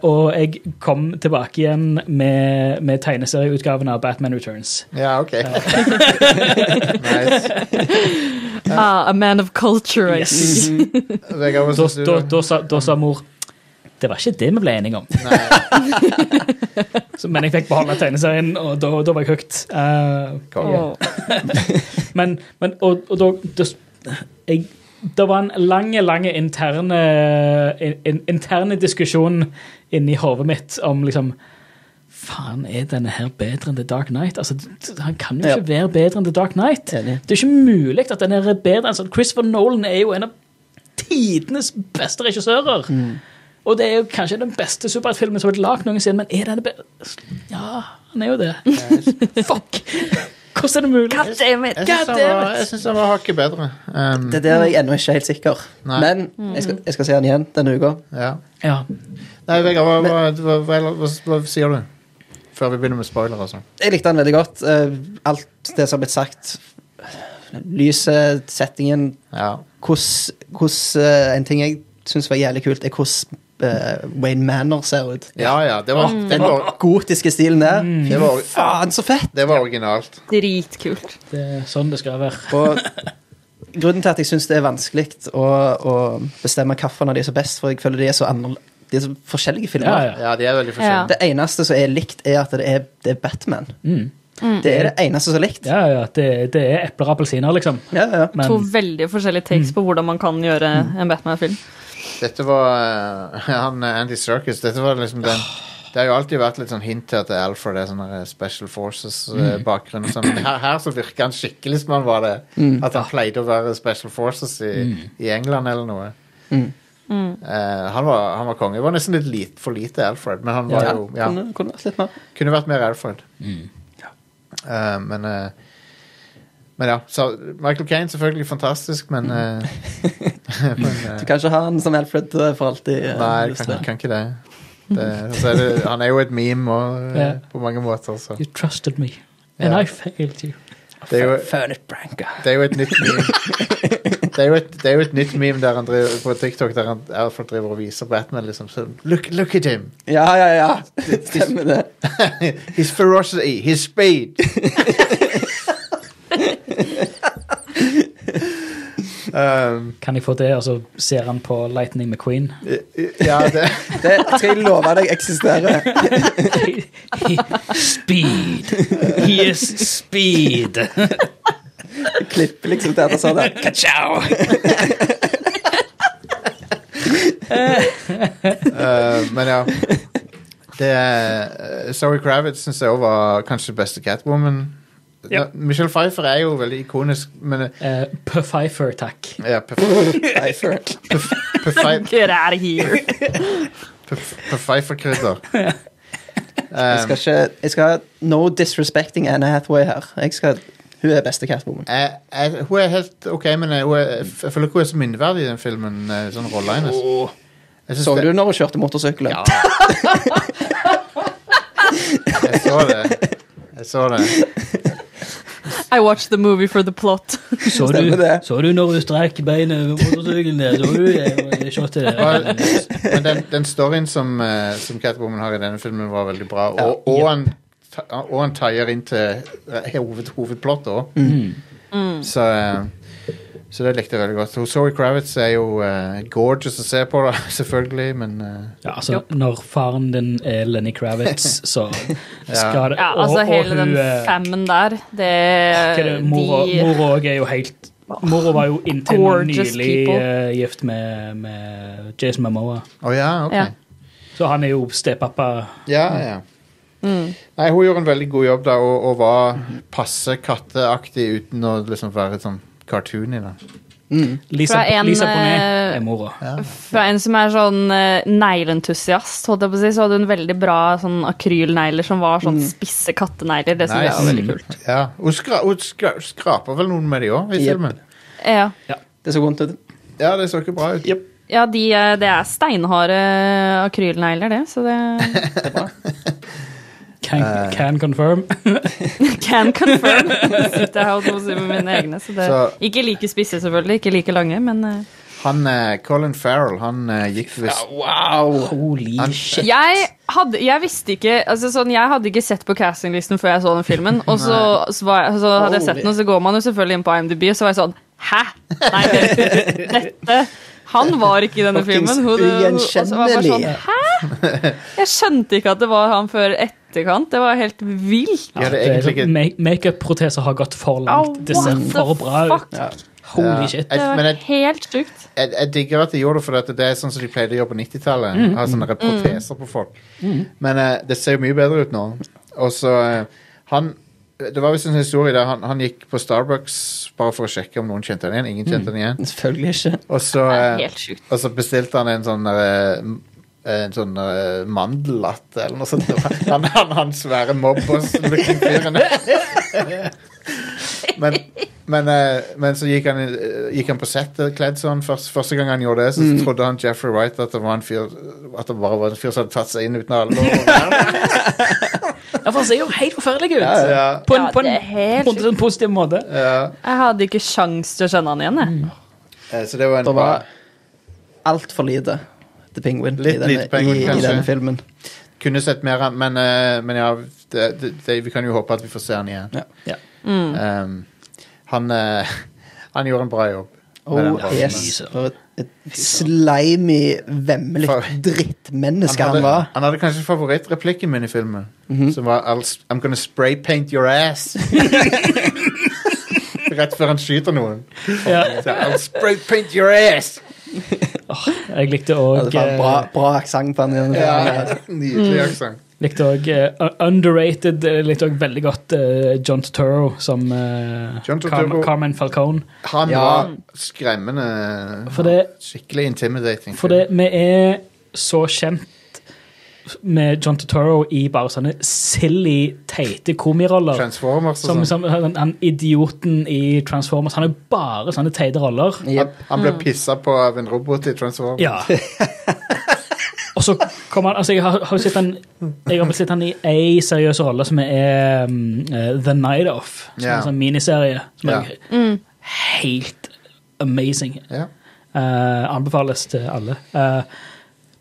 og jeg kom tilbake igjen med, med tegneserieutgaven av Batman Returns. ja, OK. nice. Ah, a man of culture. I Yes. hva Da, da, da, da sa mor det var ikke det vi ble enige om. Så, men jeg fikk beholde tegneserien, og da, da var jeg hooked. Uh, Konge. Men, men og, og da det, jeg, det var en lang, lang interne, in, in, interne diskusjon inni hodet mitt om liksom Faen, er denne her bedre enn The Dark Knight? Altså, Han kan jo Ja. ikke være bedre enn The Dark Knight. Enig. Det er ikke mulig at den er bedre Altså. Christopher Nolan er jo en av tidenes beste regissører. Og det er jo kanskje den beste superheltfilmen som har vært lagd noensinne, men er denne bedre? Ja, den er jo det. Fuck! Hvordan er det mulig? God damn it! Jeg syns den var hakket bedre. Um, Det der er jeg ennå ikke helt sikker. Nei. Men jeg skal, jeg skal se den igjen denne uka. ja. Ja. Nei, Vegard, hva, hva, hva, hva, hva, hva sier du? Før vi begynner med spoiler og sånn. Jeg likte den veldig godt. Eh, alt det som har blitt sagt. Lyset, settingen, Ja. hvordan hvordan, eh, En ting jeg syns var jævlig kult, er hvordan eh, Wayne Manor ser ut. ja, ja. Det var, det Den var, gotiske stilen der. det var, Faen, så fett! det var originalt. Dritkult. Det er sånn det skal være. Og grunnen til at jeg syns det er vanskelig å, å bestemme hvilken av de som er best, for jeg føler de er så annerledes De er så forskjellige filmer. Ja, ja. Ja, de er veldig forskjellige. Det eneste som er likt, er at det er, det er Batman. Mm. Det er det eneste som er likt. Ja, ja, det, det er epler og appelsiner, liksom. Ja, ja. Men To veldig forskjellige takes på hvordan man kan gjøre en Batman-film. Dette var eh, han eh, Andy Serkis. Dette var liksom den Det har jo alltid vært litt sånn hint til at Alfred er sånn Special Forces-bakgrunn. Mm. sånn. Her, her så virker han skikkelig som han var det. At han pleide å være Special Forces i, i England eller noe. Mm. Eh, han, var, han var konge. Det var nesten litt lit, for lite Alfred, men han var Ja, jo ja, Kunne, kunne vært litt mer. Kunne vært mer Alfred. Eh, men eh, Men ja. Så Michael Kane selvfølgelig fantastisk, men, mm. men eh, Du kan ikke ha han som Alfred eh, for alltid. eh, Nei, jeg kan, kan ikke det. det, så er det han er jo et meme og, yeah. På mange måter, så You trusted me, and yeah. I failed you. det er, jo, det er jo et nytt meme. Det er jo et, det er jo et nytt meme der han driver, på TikTok der han Alfred driver og viser Batman. liksom så, look, look at him! Ja, ja, ja. Stemmer det. His ferocity, his speed! Um, Kan jeg få det, og så ser han på Lightning McQueen? ja, det Det skal jeg love deg eksisterer. speed! He is speed! Klipper liksom til at han sa det. Ka-chow! Uh, men ja. Det er uh, Zoe Kravitz syns jeg òg var kanskje beste Catwoman. Ja. Michelle Pfeiffer er jo veldig ikonisk, men uh, Pfeiffer, takk. ja, P- Pfeiffer. P- P- Pfeif- Get out of here. P- Pfeiffer-krydder. Jeg Um, skal ikke Jeg skal no disrespecting Anna Hathaway her. Jeg skal, hun er beste Catwoman. jeg, jeg, hun er helt OK, men jeg, hun er, jeg føler ikke hun er så minneverdig i den filmen. Sånn rolla hennes. Jeg synes Så det- du når hun kjørte motorsykkelen? Ja. Jeg så det. Jeg så det. I watched the movie for the plot. Så du, så du når du strekk beinet over motorsykkelen der? Så du det shotet der? Men den, den storyen som, eh, som Catwoman har i denne filmen, var veldig bra. Og, Ja. og, han, og han taier inn til eh, hoved, hovedplottet òg. Mm. Så, eh, så det likte jeg veldig godt. Hun Zoe Kravitz er jo uh, gorgeous å se på, da, selvfølgelig, men uh, Ja, altså, når faren din er Lenny Kravitz, så skal det Ja, altså og- og hele hun, den femmen der, det, er det, Mora de er jo helt Mora var jo inntil nylig eh, gift med, med Jason Momoa. Oh, ja, okay. Ja. Så han er jo stepappa. Ja, ja. Nei, hun gjorde en veldig god jobb da, og, og var passe katteaktig uten å liksom være sånn cartoony. Mm. Lisa, Fra en, Lisa Bonet eh, er mora. Fra en som er sånn uh, neglentusiast, holdt jeg på å si, så hadde hun veldig bra sånn akrylnegler som var sånn spisse kattenegler. Det syns jeg var veldig kult. Ja, Hun, skra, hun skra, skraper vel noen med de òg i filmen? Ja, Det så vondt ut. Ja, det så ikke bra ut. ja de, eh, det er steinharde akrylnegler, det, så det Can, uh, can confirm. can confirm. Sitter her og doser med mine egne. Så det, Så- ikke like spisse, selvfølgelig, ikke like lange, men uh, Han eh, Colin Farrell, han gikk visst Wow! Holy Han- shit. jeg, hadde, jeg visste ikke altså sånn, Jeg hadde ikke sett på castinglisten før jeg så den filmen. Og så, så, var jeg, så hadde jeg sett den, og så går man jo selvfølgelig inn på IMDb, og så var jeg sånn Hæ? Nei, dette Han var ikke i denne filmen. Hun- hun- og så var jeg bare sånn. Hæ? Jeg skjønte ikke at det var han før etterkant. Det var helt vilt. Ja, egentlig sånn, Makeup-proteser har gått for langt. langt. Det ser for bra ut. Ja. Holy Ja. shit. Det var helt sjukt. jeg, jeg digger at de gjorde det, for det er sånn som de pleide å gjøre på 90-tallet. Mm. Ha sånne proteser på folk. Men uh, det ser jo mye bedre ut nå. Og så uh, Han Det var visst en historie der han, han gikk på Starbucks bare for å sjekke om noen kjente han igjen. Ingen kjente han igjen. Selvfølgelig ikke. Og så, eh, og så bestilte han en sånn eh, en sånn uh, mandellatte eller noe sånt. Han, han, han svære fyren. Men, men, uh, men så gikk han, eh, gikk han på settet kledd sånn. Først, første gang han gjorde det, så Mm. trodde han Jeffrey Wright at det var en fyr At det bare var en fyr som hadde tatt seg inn uten alvor. Ja, for han ser jo helt forferdelig ut. ja, På en, på en, helt på en sånn positiv måte. ja. Jeg hadde ikke sjans til å skjønne han igjen, jeg. Eh, Så det var en Det var altfor lite The Penguin Litt i, denne, lite Penguin, i, i denne filmen. Kunne sett mer av men, eh, men ja, det, det, det, vi kan jo håpe at vi får se han igjen. Ja. Ja. Um, han, eh, han gjorde en bra jobb. Oh, yes. For et, et slimy, vemmelig drittmenneske han, han, var. han hadde kanskje favorittreplikken min i filmen. Som var I'm gonna spray paint your ass. Rett før han skyter noen. Ja. Så, I'll spray paint your ass. Jeg likte Ja, òg det var bra, bra aksent på han. Ja. Nydelig aksent. Likte òg underrated eh, Likte òg veldig godt uh, John Turturro som uh, John Carmen, Turturro. Carmen Falcone. Han Ja. var skremmende For det- Skikkelig intimidating. For det, vi er så kjent med John Turturro i bare sånne silly, teite komiroller. Transformers og Som, sånn. som han, han idioten i Transformers. Han er bare sånne teite roller. Han, han ble pissa på av en robot i Transformers. Ja. Og så kommer han Altså, jeg har, har sett han Jeg har sett han i én seriøs rolle som er um, eh, The Night Off. Som er en sånn miniserie som yeah. er helt amazing. Yeah. Uh, anbefales til alle. Uh,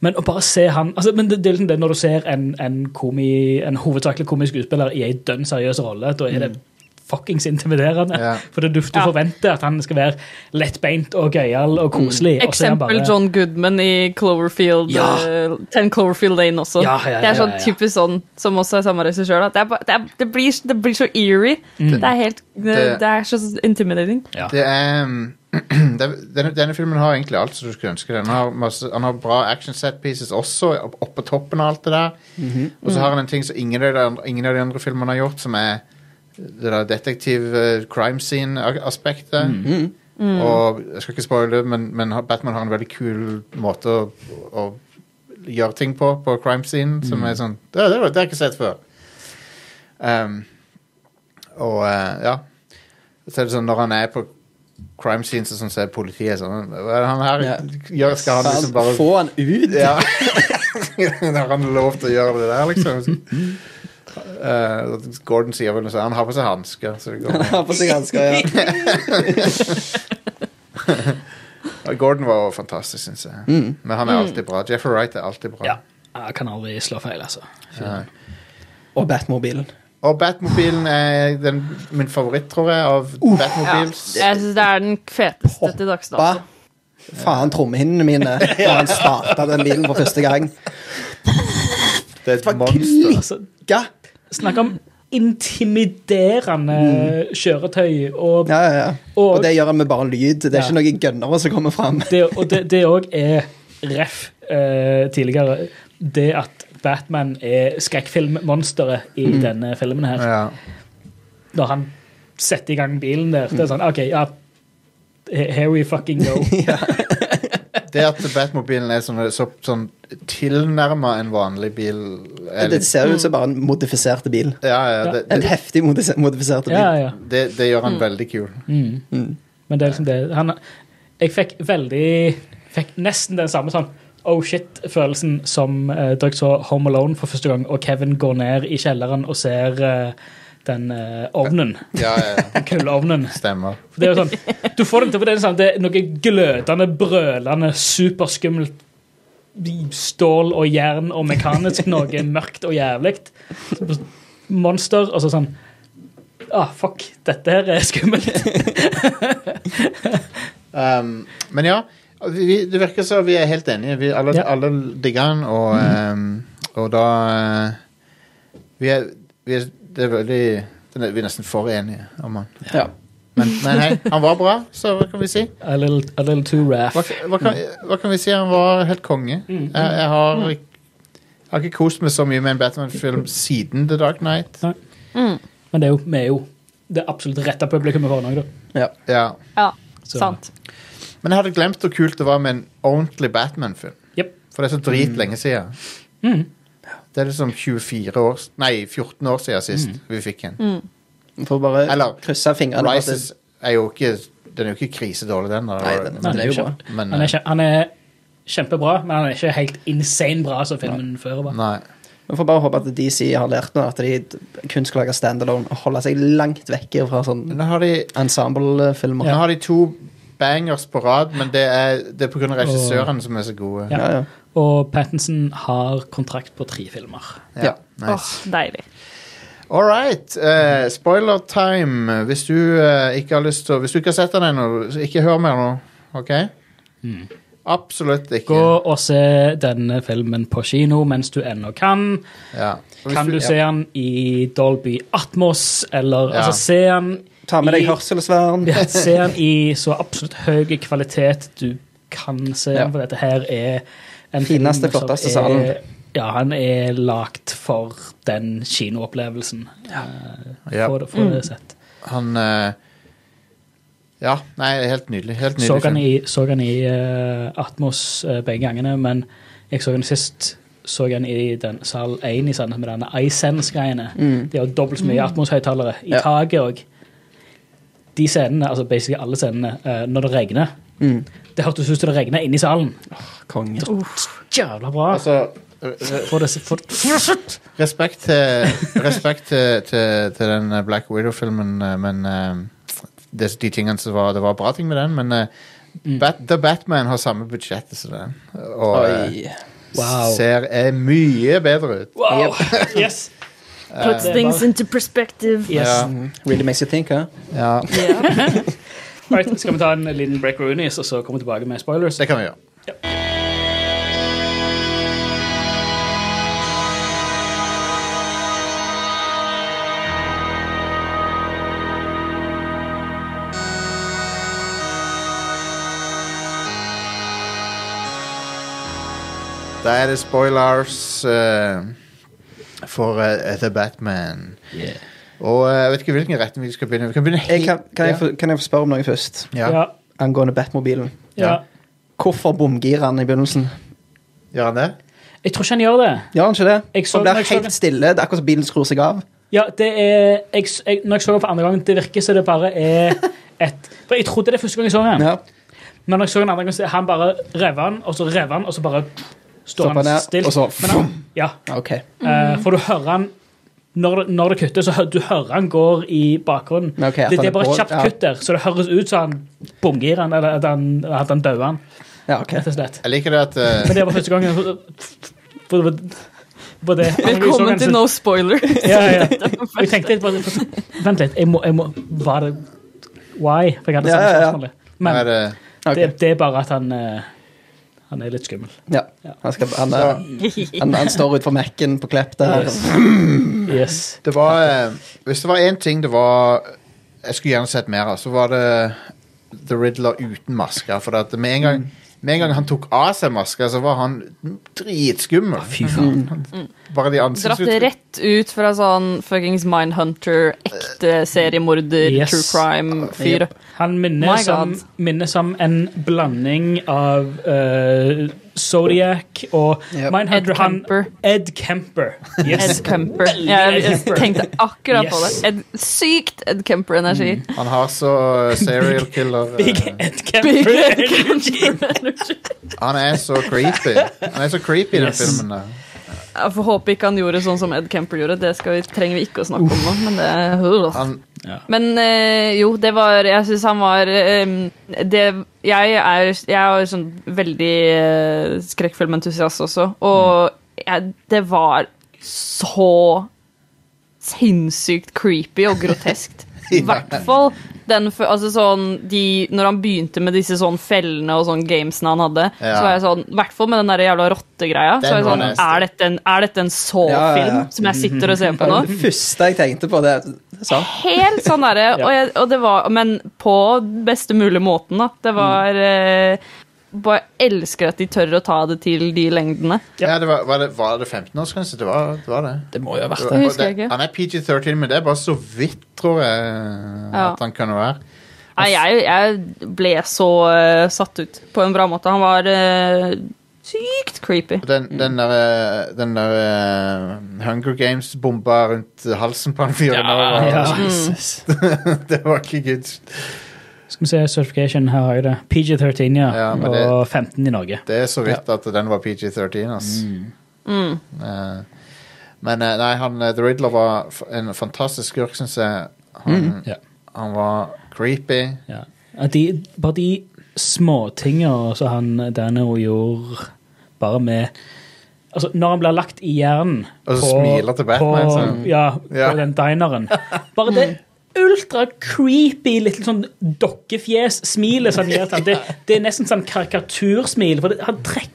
men å bare se han altså, men det, det er liksom det Når du ser en, en, komi, en hovedsakelig komisk skuespiller i en dønn seriøs rolle, da er det fuckings intimiderende. Ja. For det, du, du Ja. forventer at han skal være lettbeint og gøyal og koselig. og så er han Eksempel bare- John Goodman i Cloverfield, Ja. uh, 10 Cloverfield Lane også. Ja, ja, ja, det er sånn ja, ja. typisk sånn, som også er samme regissør. Det, det, det, blir, det blir så eerie. Det er helt Det, Det- det er så intimidating. Ja. Det er um, denne, denne filmen har egentlig alt som du skulle ønske. Den har, masse, han har bra action set pieces også, opp- oppå toppen av alt det der. Og så har han en ting som ingen av, de, andre- ingen av de andre filmene har gjort, som er det der detektiv eh, crime scene-aspektet. Og jeg skal ikke spoile men, men Batman har en veldig kul måte å, å gjøre ting på på crime scene, som er sånn Det, det, det har jeg ikke sett før. Um, og uh, ja. Så er det sånn når han er på crime scenes og sånn, så er politiet sånn Hva er det han her Ja. gjør? Skal han liksom bare Få han ut! Ja. Har han lov til å gjøre det der, liksom? Eh, Gordon sier vel noe sånt. Han har på seg hansker. Så det går. Han har på seg hansker, ja. Gordon var fantastisk, syns jeg. Men han er alltid bra. Jeffrey Wright er alltid bra. Ja. Jeg kan aldri slå feil, altså. Ja. Og Batmobilen. Og Batmobilen er den, min favoritt, tror jeg, av uh, Batmobiles. Jeg syns det er den feteste til dags dato. Faen, trommehinnene mine da han starta den bilen for første gang. Det er et monster. Ja, Snakk om intimiderende kjøretøy. Og ja, ja. ja. Og- Og det gjør han med bare lyd. Det er Ja. ikke noen gønnere som kommer fram. det og det- det òg er ref eh, tidligere. Det at Batman er skrekkfilmmonsteret i denne filmen her. Ja. Når han setter i gang bilen der. Det er sånn OK, ja. Here we fucking go. Det at Batmobilen er sånn, så, sånn tilnærma en vanlig bil er Det litt, ser ut som bare en modifiserte bil. ja, ja, det, En det, heftig modis- modifiserte bil. Ja, ja. det, det gjør han veldig kul. Mm. Men det er liksom det han, Jeg fikk veldig Fikk nesten den samme sånn oh shit-følelsen som uh, da jeg så Home Alone for første gang, og Kevin går ned i kjelleren og ser eh, den uh, ovnen. Ja, ja, ja. Kullovnen. Stemmer. For Det er jo sånn, du får det til for det sånn, det er noe glødende, brølende, superskummelt stål og jern og mekanisk noe mørkt og jævlig. Monster, og så sånn Ah, fuck, dette her er skummelt. Um, men ja, vi, det virker som vi er helt enige. Vi, alle, Ja. alle digger den, og, um, og da uh, vi, er, vi, er, det er veldig, den er, vi er nesten for enige om han. Ja. Men, men hei, han var bra, så hva kan vi si? A little, a little too Hva, raff. hva, kan, hva kan vi si? Han var helt konge. Jeg, jeg, har, jeg har ikke kost meg så mye med en Batman-film siden The Dark Knight. Men det er jo, vi er jo det er absolutt rette publikummet for Norge, da. Ja. Ja. Ja, Så- sant. Men jeg hadde glemt hvor kult det var med en ordentlig Batman-film. Yep. For det er så drit lenge siden. Mm. Det er liksom 24 år Nei, 14 år siden sist vi fikk en. Mm. får bare Eller, krysse fingrene. Rises er jo ikke Den er jo ikke krisedårlig, den. Nei, den- Nei, den er jo bra. Men, Han er, kje- han er kjempebra, men han er ikke helt insane bra som filmen før var. Nei. Vi får bare håpe at DC har lært noe, at de kun skal lage standalone og holde seg langt vekke fra sånn Nå har ensemble-filmer. nå har de to bangers på rad, men det er, det er pga. regissørene som er så gode. Ja. Ja, ja. Og Pattinson har kontrakt på tre filmer. Ja, Åh, nice. deilig. All right. Uh, spoiler time. Hvis du uh, ikke har lyst til Hvis du ikke har sett den ennå, ikke hør mer nå. OK? Absolutt ikke. Gå og se denne filmen på kino mens du ennå kan. Ja. Kan du se den i Dolby Atmos, eller Ja. altså se den Ta med deg hørselsvern. Ja, se den i så absolutt høy kvalitet du kan se den, Ja. for dette her er en Fineste, flotteste salen. Ja, han er lagt for den kinoopplevelsen. Ja. Ja. Få for mm. det sett. Han eh, Ja, nei, helt nydelig. Helt nydelig Så han i, så han i uh, Atmos uh, begge gangene, men jeg så han sist så han i den sal 1 i Sandnes med denne iSense-greiene. De har dobbelt så mye Atmos-høyttalere i Ja. taket òg. De scenene, altså basically alle scenene, eh, når det regner Mm. Det hørtes ut som det regna inne i salen. Konge. Jævla bra. Altså, for det, få, respekt til, respekt til, til, til den Black Widow-filmen, eh, men eh, det, de tingene som var, Det var bra ting med den, men eh, Mm. Bat, The Batman har samme budsjett som den. Og eh, Oi. wow. ser er mye bedre ut. wow. Yes. Puts things bare- into perspective. yes. Yeah. Really makes you think, huh? Ja, Right, skal vi ta en liten break Roonies, og så komme tilbake med spoilers? det kan vi gjøre. Da er det spoilers uh, for uh, The Batman. Yeah. Og eh, jeg vet ikke hvilken retning vi skal begynne. Vi kan begynne Jeg kan, kan, jeg få, kan jeg få spørre om noe først? Ja. Ja. Angående Batmobilen. ja. Hvorfor bomgirer han i begynnelsen? Gjør han det? Jeg tror ikke han gjør det. Gjør han ikke det? Jeg så- Han blir helt stille. Det er akkurat som bilen skrur seg av. Ja, det er jeg, jeg, Når jeg så den for andre gang, det virker som det bare er et For jeg trodde det første gang jeg så den. Ja. Men når jeg så den andre gang, så han bare rev han, og så rev han, og så bare står Stopper han stilt. og så Men han, ja, OK. eh, For du hører han når når det kutter, så hø- du hører han går i bakgrunnen. Men ok, at det, han det er er bare på- et kjapt ja. kutt der, så det høres ut som han bomgir han, eller at han, at han dauer han, Ja, ok. rett og slett. Jeg liker det at eh, Men det var første gangen det. Velkommen til No Spoiler. Ja, ja. Jeg tenkte litt bare, Vent litt, jeg må, jeg må Var det Why? For jeg hadde Ja, samme ja, ja. spørsmålet. nå er Men det Ok. det, det er bare at han eh, Han er litt skummel. Ja. Han, skal, han, er, han, han står utfor Mac-en på Klepp der. Yes. yes. Det var eh, Hvis det var én ting det var Jeg skulle gjerne sett mer av, så var det The Riddler uten maske. For at med en gang med en gang han tok av seg maska, så var han dritskummel. Fy faen. Bare de Dratt ansiktsuttrykk. rett ut fra sånn fuckings Mindhunter, ekte seriemorder, Yes. true crime-fyr. Han minner My som, God. minner som en blanding av eh, Zodiac og Yep. Mindhunter. Ed han- Kemper. Ed Kemper. Yes. Ed Kemper. Ja, Jeg, tenkte akkurat på det. Ed, sykt Ed Kemper-energi. Han har så eh, serial killer eh, Big Ed Big. Kemper-energi. Han er så creepy. Han er så creepy i den Yes. filmen. der Jeg får håpe ikke han gjorde sånn som Ed Kemper gjorde. Det skal vi, trenger vi ikke å snakke om nå. Men, det, Han, men øh, jo, det var Jeg syns han var øh, det, Jeg er, jeg er sånn veldig øh, skrekkfilmentusiast også, og jeg, det var så sinnssykt creepy og groteskt. I hvert fall den altså sånn, de, Når han begynte med disse sånn fellene og sånn gamesene han hadde, Ja. så var jeg sånn I hvert fall med den der jævla rottegreia. Så var jeg sånn, er dette en, er dette en Ja, ja, ja. som jeg sitter og ser på nå? det første jeg tenkte på. Det, det sa. Helt sånn derre, og, jeg- og det var Men på beste mulige måten, da. Det var eh, Bare elsker at de tør å ta det til de lengdene. ja, det var, var, det, var det 15-årsgrense? Det, var- det var det. Det må jo ha vært Det det. var- husker det- ikke. Han er PG-13, men det er bare så vidt, tror jeg, Ja. at han kan være. Nei, jeg, jeg ble så eh, satt ut på en bra måte. Han var eh, Sykt creepy. Og Den, den der, eh, den der eh, Hunger Games-bomba rundt halsen på han fyren nå, var- Ja. Jesus. Det var ikke good. Skal vi se, certification, her har jeg det. PG-13, ja. Ja, men det- og 15 i Norge. Det er så vidt at den var PG-13, ass. Eh, men eh, nei, han, eh, The Riddler var f- en fantastisk skurk, syns jeg. Han, Ja. han var creepy. Ja. At de, bare de småtinga som han Dano gjorde bare med Altså, når han blir lagt i hjernen Og så smiler til Batman, på, sånn. ja, på Ja. den dineren Bare det ultra-creepy litt sånn dokkefjes-smilet som han gir til ham. Det, det er nesten sånn karikatursmil, for det, han trekker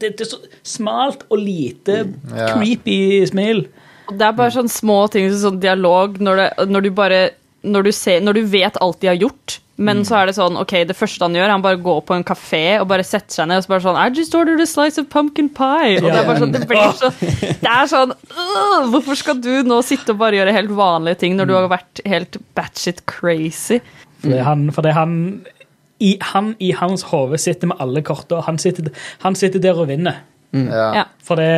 det, det er så smalt og lite Ja. creepy smil. Det er bare sånn små ting, sånn dialog, når, det, når du bare når du, ser, når du vet alt de har gjort, men så er det sånn OK, det første han gjør, han bare går på en kafé og bare setter seg ned og så bare sånn I just ordered a slice of pumpkin pie. Og det er bare sånn, det blir så Det er sånn øh, Hvorfor skal du nå sitte og bare gjøre helt vanlige ting når du har vært helt batshit crazy? Fordi han, fordi han i, han i hans hode sitter med alle korta. Han, sitter- han sitter der og vinner. Mm. Ja. For det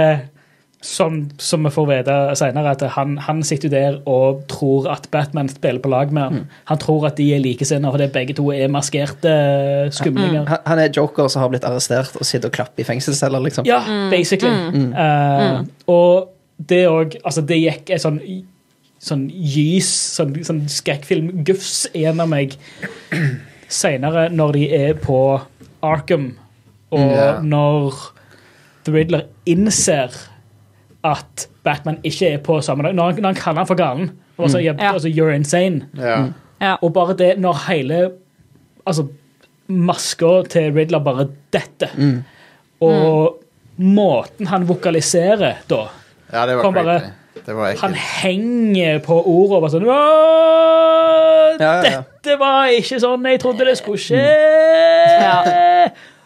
som, som vi får vite senere, at han, han sitter der og tror at Batman spiller på lag med han. Han tror at de er likesinnede, fordi begge to er maskerte skumlinger. Han, han er joker som har blitt arrestert og sitter og klapper i fengselsceller, liksom. Ja, basically. Eh, og det òg Altså, det gikk en sånn sånn gys, sånn, sånn skrekkfilm-gufs gjennom meg seinere, når de er på Arkham, og yeah. når The Riddler innser at Batman ikke er på samme dag. Når han, når han kaller han for galen. Og så, ja. Ja. altså, You're insane. Ja. Ja. Og bare det når hele Altså, maska til Riddler bare detter. Og måten han vokaliserer da ja, det var Kom bare- Det var Han henger på ordet og bare sånn Ja, ja, ja. Dette var ikke sånn jeg trodde det skulle skje!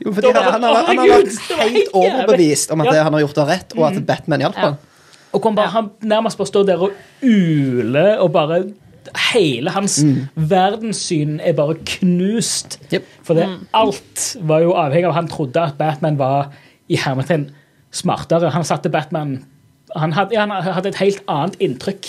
Jo, fordi han, han, har, han har vært helt overbevist om at det han har gjort, var rett, og at Batman hjalp ham. Og kom bare, han nærmest bare står der og uler, og bare Hele hans verdenssyn er bare knust. Yep. For det, alt var jo avhengig av Han trodde at Batman var i hermetegn smartere. Han satte Batman han hadde, ja, han hadde et helt annet inntrykk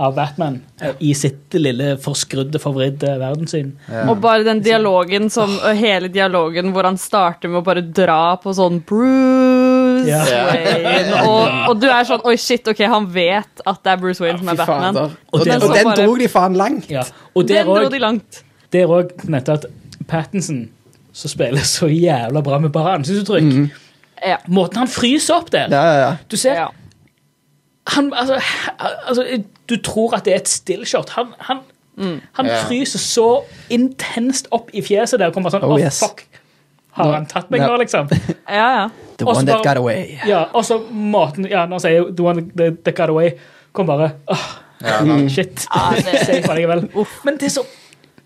av Batman eh, i sitt lille forskrudde, forvridde verdenssyn. Og bare den dialogen som Hele dialogen hvor han starter med å bare dra på sånn Bruce Ja. Wayne. Og, og du er sånn Oi, shit, ok, han vet at det er Bruce Wayne som er Batman. fader. Og, det, og den bare- drog de faen langt. Ja. Og Den dro de langt. Det er òg nettopp at Pattinson, som spiller så jævla bra med bare ansiktsuttrykk Ja. Måten han fryser opp der Ja, ja, ja. Du ser Ja. Han, altså, altså, Du tror at det er et stillshot. Han, han, han Ja. fryser så intenst opp i fjeset der. og Kommer sånn, Oh, oh, yes. fuck. Har han tatt meg nå, no. liksom? ja, ja. The så one that bare- got away. Ja, og så måten Ja, når han sier The one that, that got away, kom bare oh, Ja, da- Shit. Ja, det- Safe allikevel. Men det er så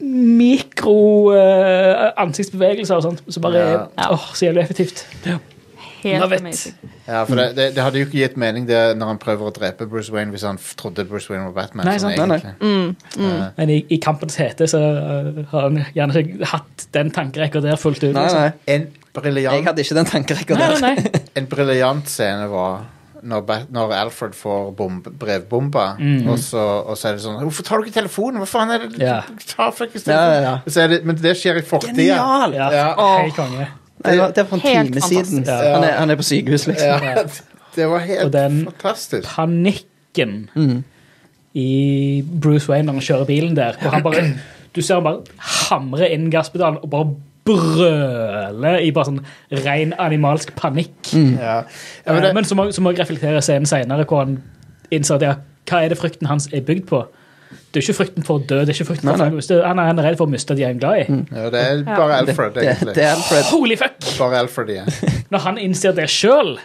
mikro uh, ansiktsbevegelser og sånt, som bare er Ja. åh, så jævlig effektivt. Helt amazing. Ja, for det, det, det hadde jo ikke gitt mening det når han prøver å drepe Bruce Wayne hvis han trodde Bruce Wayne var Batman. Nei, sånn nei, Nei, Mm, nei. Men i, i kampens hete så eh, har han gjerne ikke hatt den tankerekka der fullt ut. Nei, liksom. nei. En Jeg hadde ikke den tankerekka der. nei, nei. En briljant scene var når, når Alfred får bomb, brevbomba, og, så, og så er det sånn 'Hvorfor tar du ikke telefonen? Hva faen er det?' Yeah. Ta fuckings Ja, ja, ja. Så er det, men det skjer i fortida. Genial! Ja, Ja. Hei, konge. Nei, Det var, det var for en Helt time fantastisk. siden. Ja. Han, er, han er på sykehus, liksom. Ja, det var helt Og den- fantastisk. Panikken Mm. i Bruce Wayne når han kjører bilen der. hvor han bare, du ser han bare hamre inn gasspedalen og bare brøle i bare sånn ren animalsk panikk. Ja. Ja, men Eh, det, Men så må, så må jeg reflektere scenen senere, hvor han innser at ja, hva er det frykten hans er bygd på. Det er ikke frykten for å dø, det er ikke frykten for Nei, å miste, han er redd for å miste de han er glad i. ja, det er bare Alfred, Det, egentlig. det er Alfred. Holy fuck! Bare Alfred igjen. Når han innser det sjøl,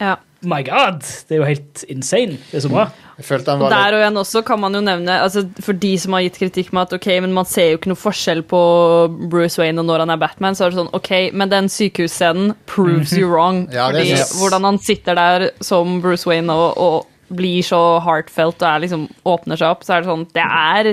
Ja. my god, det er jo helt insane. Det er så bra. Jeg følte han Og var der og igjen også kan man jo nevne altså For de som har gitt kritikk med at ok, men man ser jo ikke noe forskjell på Bruce Wayne og når han er Batman, så er det sånn ok, men den sykehusscenen proves you wrong. Ja, er fordi hvordan han sitter der som Bruce Wayne og, og blir så heartfelt og er liksom åpner seg opp, så er det sånn Det er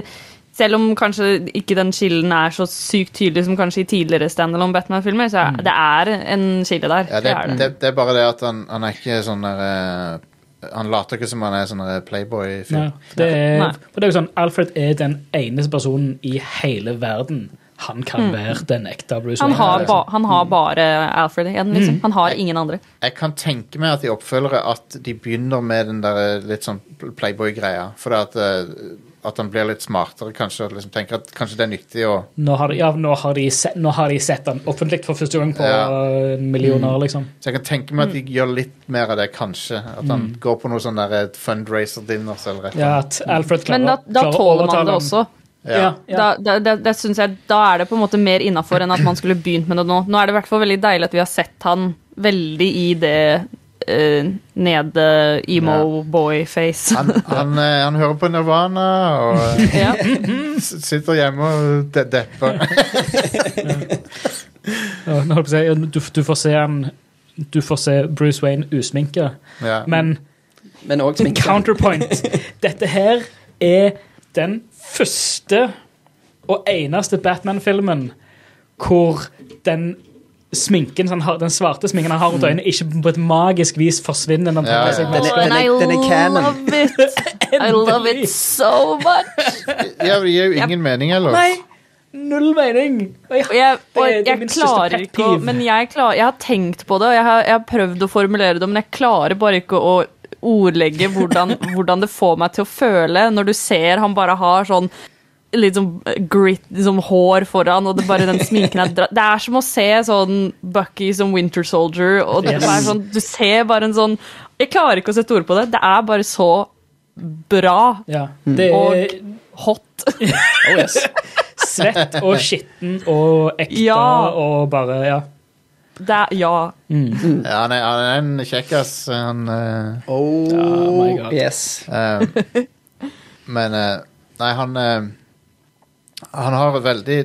Selv om kanskje ikke den skillen er så sykt tydelig som kanskje i tidligere standalone Batman-filmer, så er, det er en skille der. Ja, det, det er det. er bare det at han, han er ikke sånn der eh, Han later ikke som han er sånn playboy-fyr. det er, det er jo sånn, Alfred er den eneste personen i hele verden han kan være den ekte Bruce Wayne. Han Wayne. har, liksom. ba, han har bare Alfred igjen, liksom. Han har ingen andre. Jeg kan tenke meg at de oppfølgere at de begynner med den der eh, litt sånn playboy-greia. For at, eh, at han blir litt smartere, kanskje. og Liksom tenker at kanskje det er nyttig å Nå har, ja, nå, har de sett, nå har de sett den offentlig for første gang på Ja. eh, millioner, liksom. Så jeg kan tenke meg at de gjør litt mer av det, kanskje. At han går på noe sånn der fundraiser-dinners eller et eller Ja, at Alfred klarer, Men da, da tåler man det også. Ja, ja. Da, da, det, det synes jeg, da er det på en måte mer innafor enn at man skulle begynt med det nå. Nå er det i hvert fall veldig deilig at vi har sett han veldig i det uh, nede emo-boy-face. Han, han, eh, han hører på Nirvana og eh, ja. sitter hjemme og de depper. Nå holdt jeg på å si, du, du får se han Du får se Bruce Wayne usminka, Ja. men Men sminke. counterpoint. Dette her er den første og eneste Batman-filmen hvor den sminken han har, den svarte sminken han har rundt øynene, ikke på et magisk vis forsvinner. Den, Ja, ja. den, Den er-. I den er canon. love it! I love it so much! ja, det gir jo ingen mening, eller? Nei! Null mening! Og jeg- Og jeg, og Det er- det er jeg klarer ikke å. Men jeg, klar, jeg har tenkt på det, og jeg har, jeg har prøvd å formulere det, men jeg klarer bare ikke å ordlegge hvordan, hvordan det får meg til å føle når du ser han bare har sånn litt sånn grit, liksom hår foran, og det bare den sminken er Det er som å se sånn Bucky som Winter Soldier, og det Yes. er sånn, du ser bare en sånn Jeg klarer ikke å sette ord på det. Det er bare så bra Ja, det er og hot. Oh, yes. svett og skitten og ekte Ja. og bare Ja. Det er, ja. Ja, han, er, han er en kjekkas, han uh, Oh, my God. yes. eh, Men uh, Nei, han Han har veldig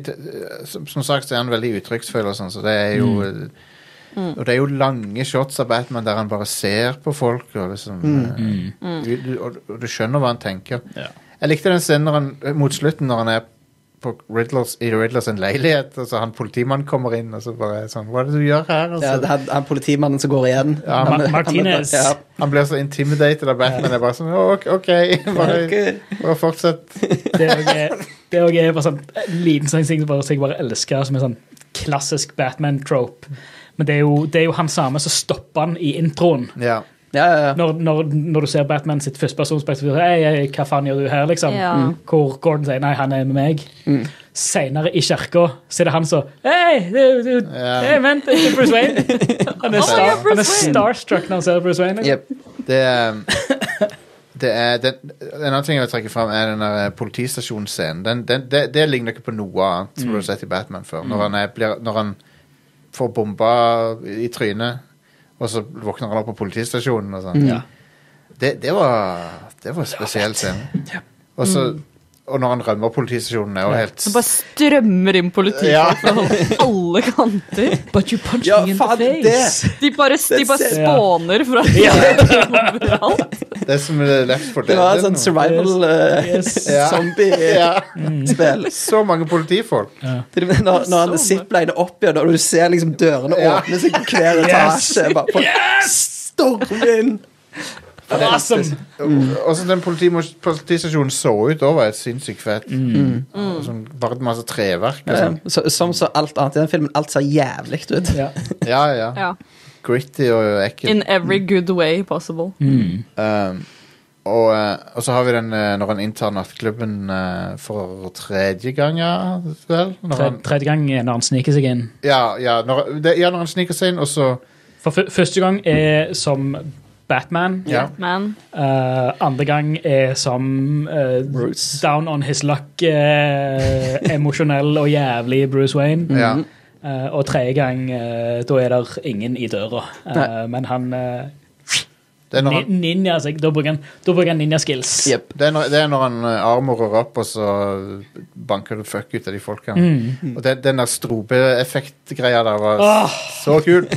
Som, som sagt så er han veldig uttrykksfull og sånn, så det er jo Og det er jo lange shots av Batman der han bare ser på folk og liksom du, du, og, og du skjønner hva han tenker. Ja. Jeg likte den scenen han, mot slutten når han er på Riddlers, i Riddlers en leilighet, og så han politimannen kommer inn og så bare sånn Hva er det du gjør her? Og så, Ja, det er han politimannen som går igjen. Ja, Han- Ma- han- Martinez. Ja. Han blir så intimidated av Batman. Jeg bare sånn «Å, OK, ok, bare, Ok. bare fortsett. Det er også- det er også bare sånn en liten sånn ting som bare- som jeg bare elsker, som er sånn klassisk Batman-trope. Men det er, jo, det er jo han samme som stopper han i introen. Ja. Ja, ja, ja. Når, når, når du ser Batman sitt førstepersonsperspektiv. Hei, hey, hva faen gjør du her, liksom? Ja. Hvor Gordon sier nei, han er med meg. Mm. Senere i kirka så er det han som Hei, du, du, Ja. hei, vent, det er Bruce Wayne. Han er, star, oh, han er starstruck når han ser Bruce Wayne. Liksom. Jep. Det er det er, den, En annen ting jeg vil trekke fram, er den eh, politistasjonsscenen. Den, den, det, det ligner ikke på noe annet som du har sett i Batman før. Når han, er, blir, når han får bomba i trynet, og så våkner han opp på politistasjonen og sånn. Ja. Det, det var Det var spesiell scene. Og, så, og når han rømmer politistasjonen, er jo helt Det bare strømmer inn politifolk Ja. fra alle kanter. But you punch Ja, me in the face. De bare, de bare ser- spåner fra overalt. Det er som eh, Left 4 Det var Dead. et sånt survival uh, Yes. Ja. zombie-spill. Ja. Så mange politifolk. Ja. Når, når han zipliner opp igjen, og du ser liksom dørene Ja. åpne seg på hver Yes. etasje bare folk storm inn. Awesome! Og så den politi politistasjonen så ut, over var det sinnssykt fett. Og Sånn, bare masse treverk. og Ja, sånn. så, som så alt annet i den filmen. Alt ser jævlig ut. Ja. Ja, ja. Ja. Gritty og ekkelt. In every good way possible. Um, og, eh, og så har vi den eh, når han inntar nattklubben eh, for tredje gang, ja, vel? Når han, tredje gang er når han sniker seg inn. ja, ja, når, det, ja, når han sniker seg inn, og så For Første gang er som Batman. Ja. Batman. Uh, andre gang er som uh, Bruce. down on his luck, uh, emosjonell og jævlig Bruce Wayne. ja. Eh, og tredje gang, eh, da er det ingen i døra. Eh, men han uh, Det er når han, Ninja, altså, da bruker han, da bruker han ninja-skills. Yep. det er når, det er når han eh, armorer opp, og så banker du fuck ut av de folkene. Og det, den der strobeeffekt-greia der var oh. så kul.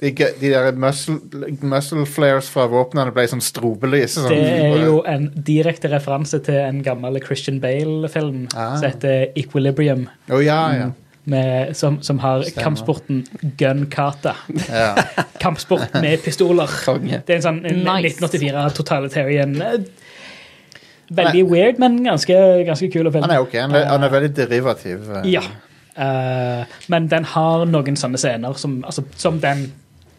De, de der muscle, muscle flares fra våpnene ble sånn strobelys. Sånn. Det er jo en direkte referanse til en gammel Christian Bale-film Ah. som heter Equilibrium, Å ja, ja. med, som, som har Stemmer. kampsporten gun kata. ja. Kampsport med pistoler. Konge. Det er en sånn en Nice. 1984 totalitarian Veldig Veldig weird, men ganske, ganske kul film. Han er ok. Han er, han er veldig derivativ. eh. Ja. Uh, men den har noen sånne scener som, altså, som den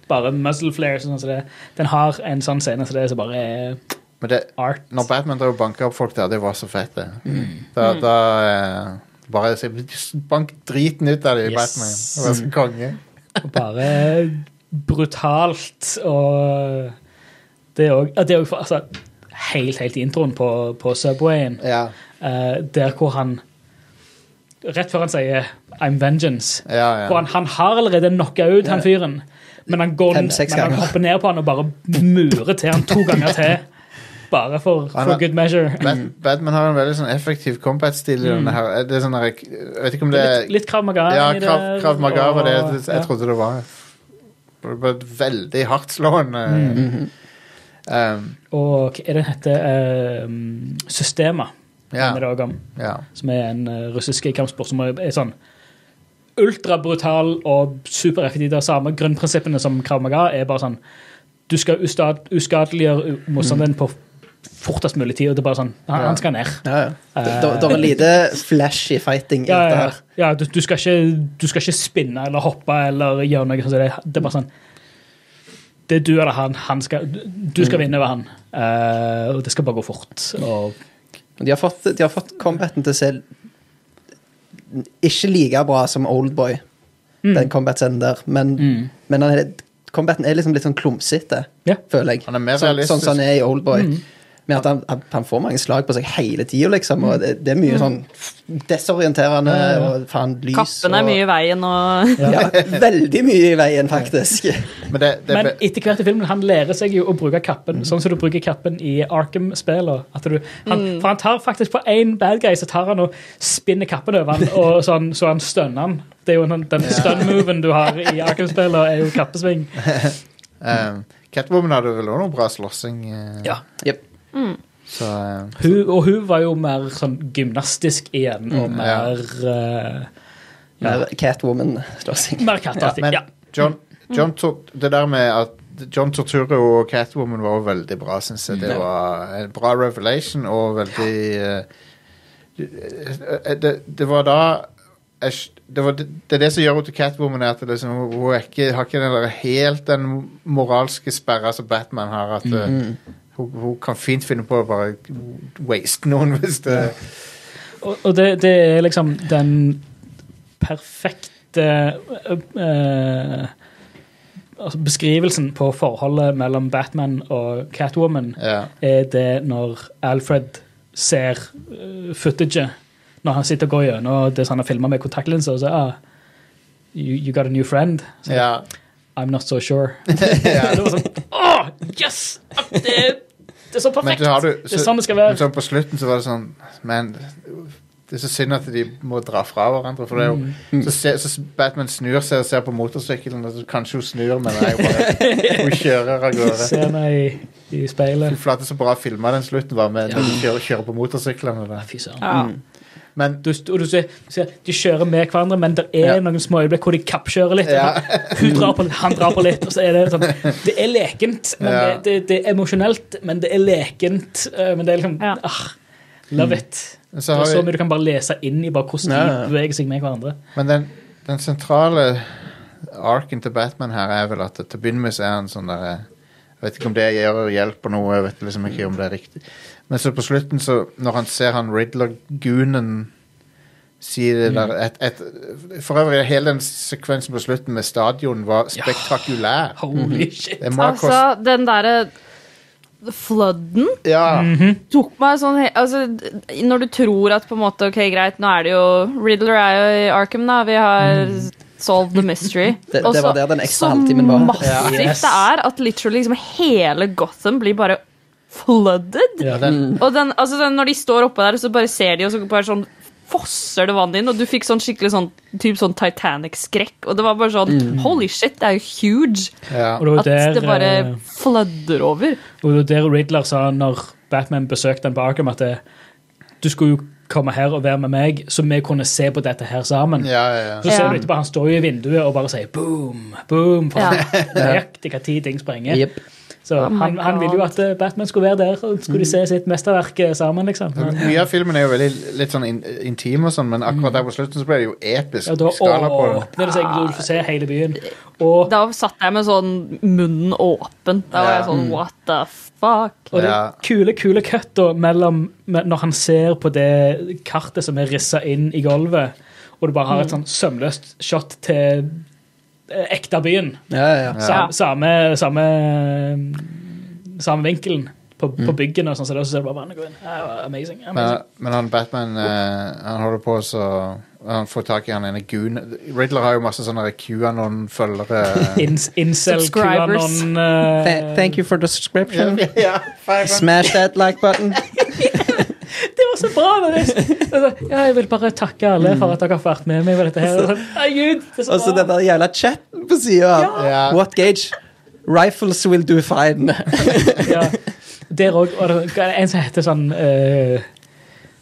bare muzzle flares sånn så det. Den har en sånn scene som det som bare er Men det, art. når Batman drev og banka opp folk der, det var så fett, det. Da, Mm. da eh, Bare bank driten ut av dem i Yes. Batman. Det var så konge. Og bare brutalt og Det er òg altså, Helt, helt i introen på, på Subwayen, Ja. eh, der hvor han Rett før han sier 'I'm vengeance', Ja, ja. han, han har allerede knocka ut han fyren, men han, går, men han hopper ned på han og bare murer til han to ganger til. Bare for, for har- good measure. Bat Batman har en veldig sånn effektiv combat-stil i denne her. Det er sånn der, jeg vet ikke om det er Litt, litt Krav Maga Ja, Krav, Krav Maga var det jeg ja. trodde det var. Det var veldig hardtslående. Mm. Um, Og hva er det heter? Um, Systema. Ja. som er en uh, russisk kampsport som er, er sånn ultrabrutal og supereffektiv. Det samme grunnprinsippene som Krav Maga er bare sånn Du skal uskadeliggjøre motstanderen mm. på fortest mulig tid, og det er bare sånn Han, Ja. han skal ned. Ja, ja. Det er lite flashy fighting i Ja, dette her. ja du, du, skal ikke, du skal ikke spinne eller hoppe eller gjøre noe sånt. Det, det er bare sånn Det er du eller han. han skal, du- du skal vinne over han. Uh, og det skal bare gå fort. Og De har fått, de har fått combaten til å se ikke like bra som Oldboy, den combat-scenen der, men, Mm. men han er, combaten er liksom litt sånn klumsete, yeah. føler jeg. Han er mer sånn, realistisk. sånn som han er i Oldboy. Med at han, han, han får mange slag på seg hele tida, liksom, og det, det er mye sånn desorienterende Ja, ja. og faen lys Kappen er og mye i veien, og ja, Veldig mye i veien, faktisk. Men det, det, Men etter hvert i filmen, han lærer seg jo å bruke kappen, sånn som du bruker kappen i Arkham-spillet. Mm. For han tar faktisk på én bad guy, så tar han og spinner kappen over han, og sånn, så han stønner han. Det er jo den, den stun-moven du har i Arkham-spillet, er jo kappesving. um, Catwoman hadde vel også noe bra slåssing. Uh... Ja. Jep. Så eh, Hun, og hun var jo mer sånn gymnastisk igjen, og Mm, ja. mer eh, ja, Mer Catwoman-slåssing. Mer catartig, ja. Ja. John, John tok, det der med at John Torturo og Catwoman var jo veldig bra, syns jeg. Det Ja. var en bra revelation og veldig uh, det, det var da jeg, det, var, det, det er det som gjør henne til Catwoman, er at det liksom, hun er ikke, har ikke den der, helt den moralske sperra som Batman har. At eh, hun, hun kan fint finne på å bare waste noen hvis det Og, og det, det er liksom den perfekte øh, altså Beskrivelsen på forholdet mellom Batman og Catwoman Ja. er det når Alfred ser uh, footaget når han sitter og går gjennom det som han har filma med kontaktlinser, og så ah, you, you got a new friend. Så, ja. I'm not so sure. det var sånn Åh, yes! Det, det er så Men Du, så det er sånn det skal være. Men så på slutten så var det sånn Men det er så synd at de må dra fra hverandre. For det er jo, Mm. så, så Batman snur seg og ser på motorsykkelen, og så kanskje hun snur, men nei, bare Hun kjører av gårde. Ser meg i, i speilet. Fy flate, så bra filma den slutten var med når de kjører, kjører på motorsyklene. der. Fy søren. ja. Men Du, og du ser, du ser, de kjører med hverandre, men det er Ja. noen små øyeblikk hvor de kappkjører litt. Ja. Hun drar på litt, han drar på litt. Og så er det sånn Det er lekent, men Ja. det, det, det er emosjonelt, men det er lekent. eh, Men det er liksom Ja. ah, Love it. Mm. så Det er så vi- mye du kan bare lese inn i bare hvordan de beveger seg med hverandre. Men den, den sentrale arken til Batman her er vel at til å begynne med så er han sånn der eh, Jeg vet ikke om det gjør hjelper noe, jeg vet liksom ikke om det er riktig. Men så på slutten, så når han ser han Riddler-goonen si det der et, et, For øvrig, hele den sekvensen på slutten med stadion var spektakulær. Holy shit. Det må ha kost- Altså, den derre flooden Ja. tok meg sånn altså, Når du tror at på en måte Ok, greit, nå er det jo Riddler er jo i Arkham, da. Vi har solved the mystery. Det- Og det var der den ekstra så halvtimen var. Så massivt Yes. det er at literally liksom hele Gotham blir bare flooded. Ja. Den, Og den, altså den, når de står oppe der, så bare ser de, og så bare sånn fosser det vann inn, og du fikk sånn skikkelig sånn, typ sånn Titanic-skrekk. Og det var bare sånn Holy shit, det er jo huge! Ja. Det At der, det bare eh, flødder over. og det var der Riddler sa når Batman besøkte han på Arkham, at det, du skulle jo komme her og være med meg, så vi kunne se på dette her sammen. Ja, ja, ja. Så ser Ja. du etterpå, han står jo i vinduet og bare sier boom, boom, for Ja. nøyaktig hva tid ting sprenger. Jepp. Så Oh han, han ville jo at eh, Batman skulle være der, og skulle de se sitt mesterverk eh, sammen, liksom. Mye av filmen er jo veldig litt sånn in intim og sånn, men akkurat der på slutten så ble det jo episk Ja, da skala på det. åpner det seg, du får se hele byen. Og, Da satt jeg med sånn munnen åpen. Da var jeg sånn what the fuck? og det Ja. kule, kule cutta mellom når han ser på det kartet som er rissa inn i gulvet, og du bare har et sånn sømløst shot til eh, ekte byen. Ja, ja, ja. Samme, samme, samme, samme vinkelen på, på byggene, og sånn, så det, så ser du bare vannet gå inn. Amazing. amazing. Men, men han Batman uh, Han holder på så Han får tak i han ene goon Riddler har jo masse sånne QAnon-følgere. Incel-QAnon. Uh... Th thank you for the subscription. Yeah, yeah. Smash that like button. Så bra! Altså, Ja, jeg vil bare takke alle for at dere har vært med meg på dette. her. Herregud, det er Og så så den der jævla chatten på sida. Ja. What gauge? Rifles will do fine. Ja. Der òg Og det er en som heter sånn uh,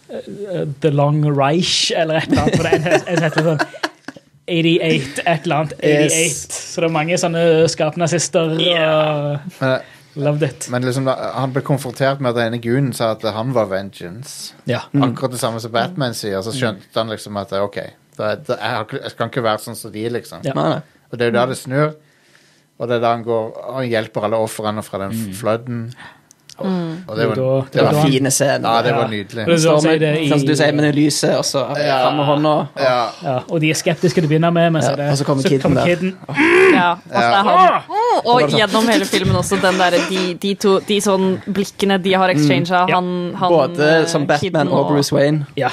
eh, The Long Reich, eller et eller annet. For det er en, en som heter sånn 88, et eller annet. 88. Yes. Så det er mange sånne skapnazister. og Men, Loved it. men liksom da, han ble konfrontert med at den ene gunen sa at han var vengeance. Ja. Akkurat det samme som Batman sier. Så skjønte han liksom at OK, det, det, jeg, jeg kan ikke være sånn som de, liksom. Ja. Nei, nei. Og det er jo da det snur. Og det er da han går Han hjelper alle ofrene fra den Mm. flooden. Og, og det var, Det var det var Fine scener. Ja, det var nydelig. Ja. det- Står med, det i- sånn som du sier, med det lyset, og så Ja. fram med hånda. Ja, Ja, og de er skeptiske til å begynne med, men så, Ja, det, og så kommer kidden. Ja, og så er han Og gjennom hele filmen også, den der, de, de to de sånn blikkene de har exchanga. Ja. Han, han Både eh, som Batman kidden og Bruce Wayne. Ja.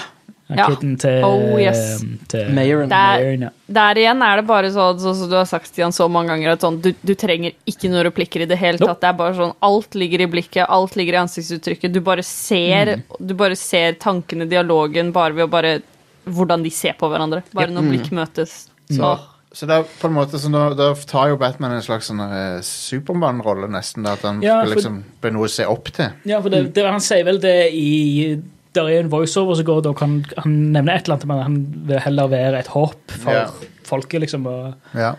Ja. Kitten til, Oh, yes. til Mayoren. Er- ja. Der igjen er det bare sånn som så, så du har sagt Stian, så mange ganger at sånn, du, du trenger ikke noen replikker i det hele Nope. tatt. Det er bare sånn, Alt ligger i blikket, alt ligger i ansiktsuttrykket. Du bare ser Du bare ser tankene, dialogen, bare ved å bare Hvordan de ser på hverandre. Bare når blikk møtes. Så Mm. så det er på en måte sånn Da tar jo Batman en slags sånn eh, Supermann-rolle, nesten. Da, at han Ja, skal for- liksom bli noe å se opp til. Ja, for det, det, han sier vel det i Der er en voiceover som går, da kan han nevne et eller annet, men han vil heller være et håp for Ja. folket, liksom. Og, Ja,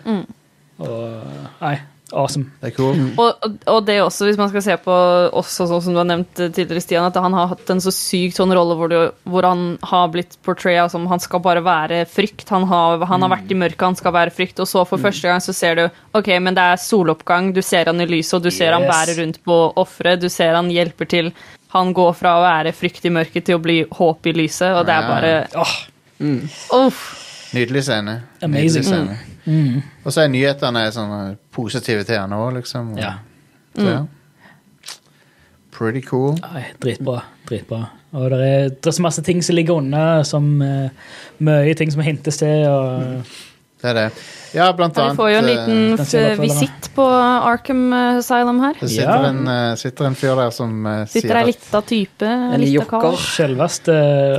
og Nei, awesome. det er cool. Og, og- og det også, hvis man skal se på også sånn som du har nevnt eh, tidligere, Stian, at han har hatt en så syk sånn rolle hvor, du, hvor han har blitt portraya som han skal bare være frykt. Han har, han har vært i mørket, han skal være frykt. Og så for første gang så ser du ok, men det er soloppgang, du ser han i lyset, og du ser han Yes. bære rundt på offeret, du ser han hjelper til. Han går fra å være frykt i mørket til å bli håp i lyset, og det er bare Åh, Uff. Nydelig scene. Amazing. Nydelig scene. Og så er nyhetene sånn positive til han òg, liksom. og- ja. Så, ja. Pretty cool. Nei, dritbra. Dritbra. Og det er, det er så masse ting som ligger unna, som uh, mye ting som hintes til. og Det er det. Ja, blant annet vi får jo en eh, liten f- følger. visitt på Arkham Asylum her. Det sitter, Ja. en, eh, sitter en fyr der som eh, Sitter sier ei lita type. En joker jokker. Selveste,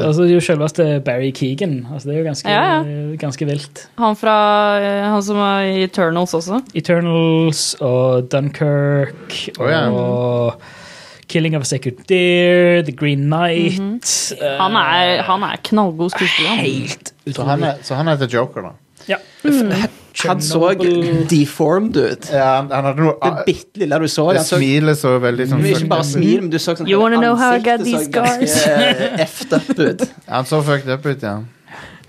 altså jo selveste Barry Keegan. Altså det er jo ganske, Ja, ganske vilt. Han fra eh, Han som var i Eternals også. Eternals og ja. og Killing of a Sacred Deer, The Green Knight -hmm. Han er, han er knallgod skuespiller. Helt utrolig. så han, er, så han er til Joker, da. Ja. Han så deformed ut. Ja, han, hadde noe Det bitte lille du så. Det så smilet så veldig sånn ikke bare smil, men du så sånn You wanna know how I got these scars? effed up ut. Han så fucked up ut, ja.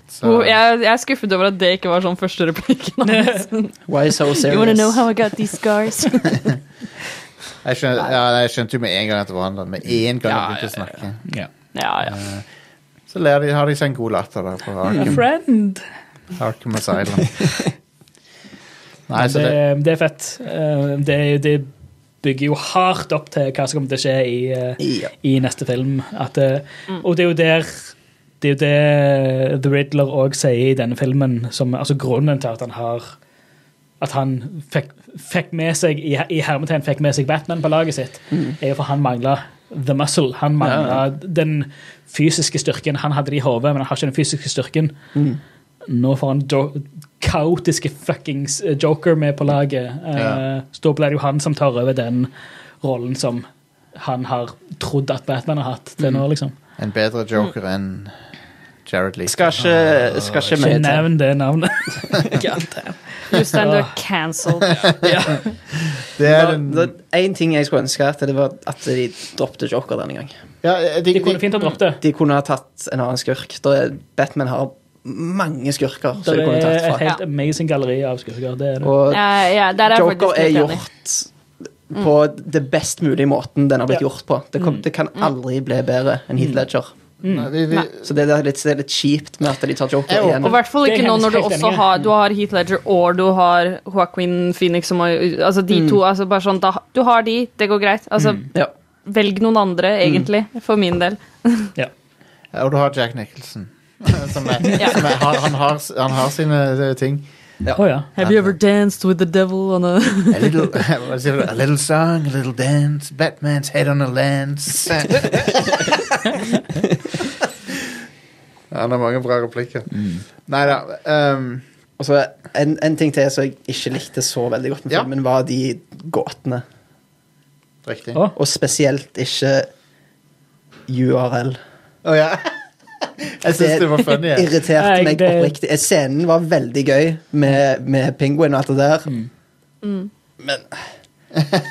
Så, Hvor- Jeg, jeg er skuffet over at det ikke var sånn første replikken hans. Why so You wanna know how I got these scars? jeg, skjønte, ja, jeg skjønte jo med en gang at det var han. da. Med en gang Ja, jeg begynte å snakke. Ja. ja, ja. Så ler de, har de seg en god latter der på A Arkham Asylum. Nei, så det, det, det er fett. Eh, Det, det bygger jo hardt opp til hva som kommer til å skje i, eh, Ja. i neste film. At, eh, Og det er jo der det er jo det The Riddler òg sier i denne filmen, som altså grunnen til at han har At han fikk, fikk med seg i, i hermetegn fikk med seg Batman på laget sitt, er jo for han mangla the muscle. Han mangla den fysiske styrken. Han hadde det i hodet, men han har ikke den fysiske styrken. Nå får han jo kaotiske fuckings eh, joker med på laget. Uh, Ja. Så da blir det jo han som tar over den rollen som han har trodd at Batman har hatt til nå, liksom. En bedre joker enn Jared Lee. Skal ikke, skal ikke Ikke med nevn det navnet. Jostein, du er cancelled. Det er den Det er én ting jeg skulle ønske, at det var at de droppet Joker denne gang. ja, de, De kunne de, fint ha droppet det. De kunne ha tatt en annen skurk. Da Batman har mange skurker. Det er et helt amazing galleri av skurker. Det er det. Og Ja, ja, er Joker er gjort mm. på det best mulige måten den har blitt Ja. gjort på. Det, kom, det kan aldri bli bedre enn Heath Ledger. Nei, vi, vi, Så det er litt, det er litt kjipt med at de tar Joker igjen. Og i hvert fall ikke nå når du også har Du har Heath Ledger og du har Joaquin Phoenix som har Altså de to altså bare sånn da, Du har de, det går greit. Altså Ja. velg noen andre, egentlig, for min del. Ja. og du har Jack Nicholson. Som er, Ja. som er, han, han, har, han har sine ting. ting. Oh, ja. Have you ever danced with the devil on a A little, a little song, a little dance, Batman's head on a lance. Han har mange bra replikker. Nei da. Um, Og så en, en ting til som jeg ikke likte så veldig godt med Ja. var de gåtene. riktig. Å Og spesielt ikke URL. ja. Jeg syns det var funny. jeg. irriterte Nei, meg det- oppriktig. Scenen var veldig gøy med, med pingvin og alt det der. Mm. Men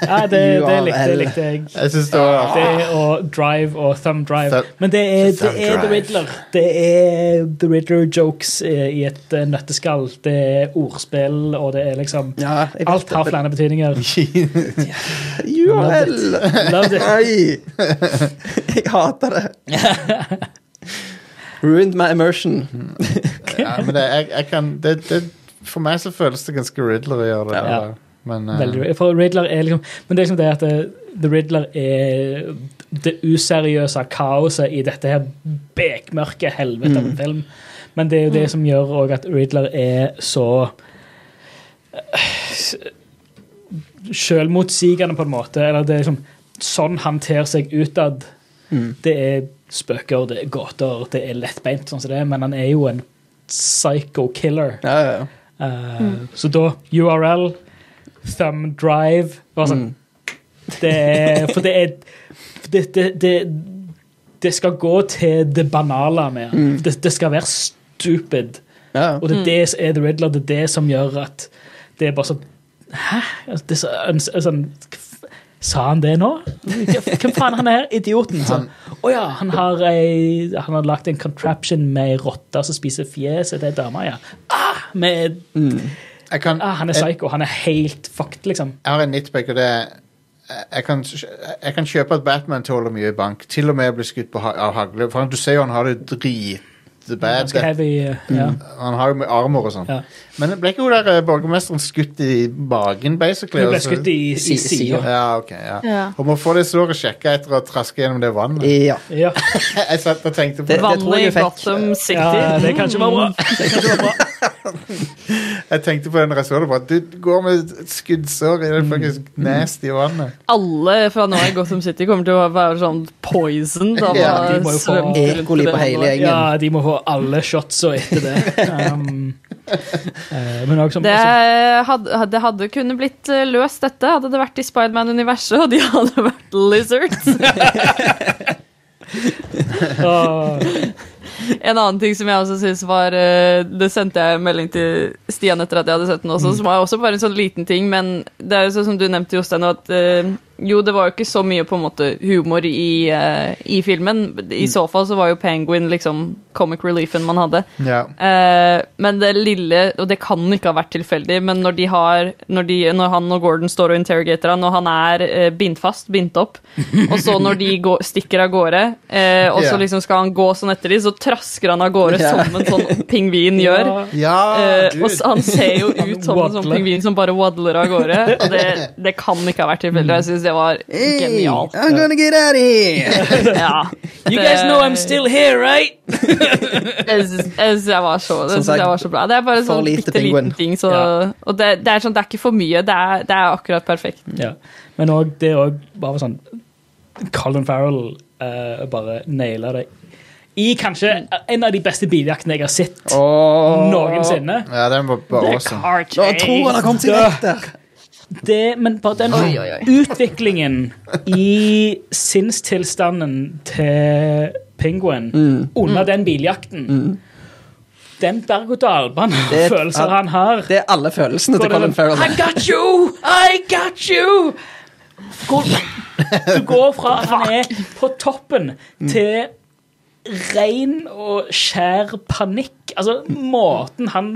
Ja, det, det likte, det likte jeg. Jeg synes det var Det og Drive og Thumb Drive. Men det er, det er The Riddler. Det er The Riddler-jokes i et eh, nøtteskall. Det er ordspill, og det er liksom ja, vet Alt har flere betydninger. men URL! Loved it. Nei! Jeg hater det. Ruined my immersion. ja, men det, jeg, jeg kan, det, det, For meg så føles det ganske Riddler å gjøre det. Ja. der. Men uh, Veldig, for Riddler er liksom Men det er liksom det at det, The Riddler er det useriøse kaoset i dette her bekmørke helvete av en film. Men det er jo det som gjør også at Riddler er så Sjølmotsigende, Selvmotsigende, på en måte. Eller det er liksom sånn han ter seg utad. Det er spøker, det er gåter, det er lettbeint, sånn som det er, men han er jo en psycho killer. Ja, ja, ja. Eh, Så da URL, thumb drive sånn, det er, For det er det, det, det, det skal gå til det banale med mm. det, det skal være stupid. ja. Og det er det som er The Riddler. Det er det som gjør at det er bare sånn Hæ? Det er så, sånn Sa han det nå? Hvem faen han er? Idioten. Sånn. Å ja, han har, ei, han har lagt en contraption med ei rotte som spiser fjeset til ei dame. Ja. Ah, med, jeg, kan, ah, han er psycho. Han er helt fucked, liksom. jeg har en nitpick, og det er jeg kan, jeg kan kjøpe at Batman tåler mye bank. Til og med bli skutt på, av hagle. For du ser jo han har det drit bad. Ganske heavy. eh, Ja. Han har jo med armor og sånn. Ja. Men ble ikke hun der eh, borgermesteren skutt i magen, basically? Hun ble Altså- skutt i, i Si- sida. Ja, ok. ja. Ja. Hun må få det såret sjekka etter å traske gjennom det vannet. ja. Ja. Jeg satt og tenkte på Det- det. tror Vannet jeg i jeg fikk. Gotham City. ja, det kan ikke være bra. Det kan ikke være bra. Jeg tenkte på den når jeg så det. Bare, du går med et skuddsår i det faktisk nasty vannet. Alle fra nå i Gotham City kommer til å være sånn poison. Da, Ja, de må jo få Ekoli på hele gjengen. Ja, de må få alle shotsa etter det. Um, eh, men også, Det hadde, det hadde kunne blitt eh, løst, dette, hadde det vært i Spiderman-universet, og de hadde vært lizards. Åh, En annen ting som jeg også synes var eh, Det sendte jeg melding til Stian etter at jeg hadde sett den også, som var også bare en sånn liten ting, men det er jo sånn som du nevnte, Jostein, at eh, jo, det var jo ikke så mye på en måte humor i, uh, i filmen. I så fall så var jo Penguin liksom comic reliefen man hadde. Ja. Uh, men det lille, og det kan ikke ha vært tilfeldig, men når de har Når, de, når han og Gordon står og interrogater han, og han er uh, bindt fast, bindt opp, og så når de går, stikker av gårde, eh, og så Ja. liksom skal han gå sånn etter dem, så trasker han av gårde Ja. som en sånn pingvin gjør. Eh, og han ser jo ut som en sånn pingvin som bare wadler av gårde. Og det, det kan ikke ha vært tilfeldig. Jeg syns det var genialt. I'm gonna get out of here! Ja. You guys know I'm still here, right? Jeg syns jeg var så, det Som jeg var så bra. Det er bare en sånn lite bitte liten ting. Så, Ja. Og det, det er sånn, det er ikke for mye. Det er, det er akkurat perfekt. Ja. Men òg det òg bare sånn Colin Farrell uh, bare naila det. I kanskje en av de beste biljaktene jeg har sett oh. noensinne. Ja, den var bare awesome. Nå tror han har kommet seg vekk der. Det, men bare den Oi, oi, oi. utviklingen i sinnstilstanden til Penguin Mm. under den biljakten Den berg-og-dal-bane-følelser han har Det er alle følelsene til Colin Farrell. I got you! I got you! Hvor, du går fra at han er på toppen til ren og skjær panikk. Altså, måten han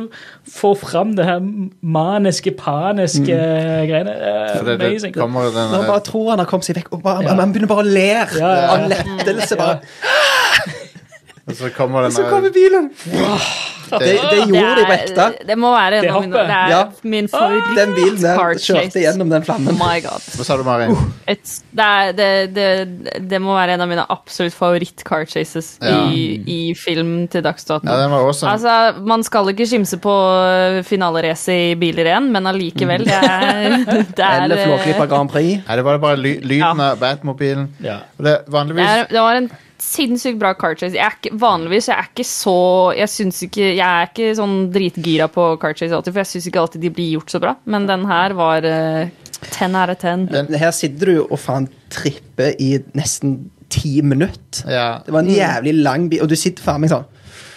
får fram det her maniske, paniske greiene er det, det amazing. kommer den Når han bare tror han har kommet seg vekk, og bare, Ja. han begynner bare å le Ja, ja, ja. av lettelse. Bare. Og så kommer den Så kommer bilen! Det, det gjorde de på ekte. Det, må være en Det av mine. Det er Ja. min favoritt. Den bilen der kjørte gjennom den flammen. Oh my god. Hva sa du, Mari? Et, det, er, det, det, det må være en av mine absolutt favoritt-car chases Ja. i, i film til dags dato. Ja, awesome. Altså, Man skal ikke skimse på finaleracet i biler igjen, men allikevel. Det er, det er, Eller Flåklypa Grand Prix. Nei, det var bare ly lyden av Batmobilen. Ja. Det, vanligvis det var en sinnssykt bra car chase. Jeg er ikke, vanligvis jeg er ikke så Jeg ikke, jeg er ikke sånn dritgira på car chase alltid, for jeg syns ikke alltid de blir gjort så bra. Men den her var ten 10 out of ten. Her sitter du og faen tripper i nesten ti minutter. Ja, Det var en jævlig lang bil, og du sitter faen meg sånn.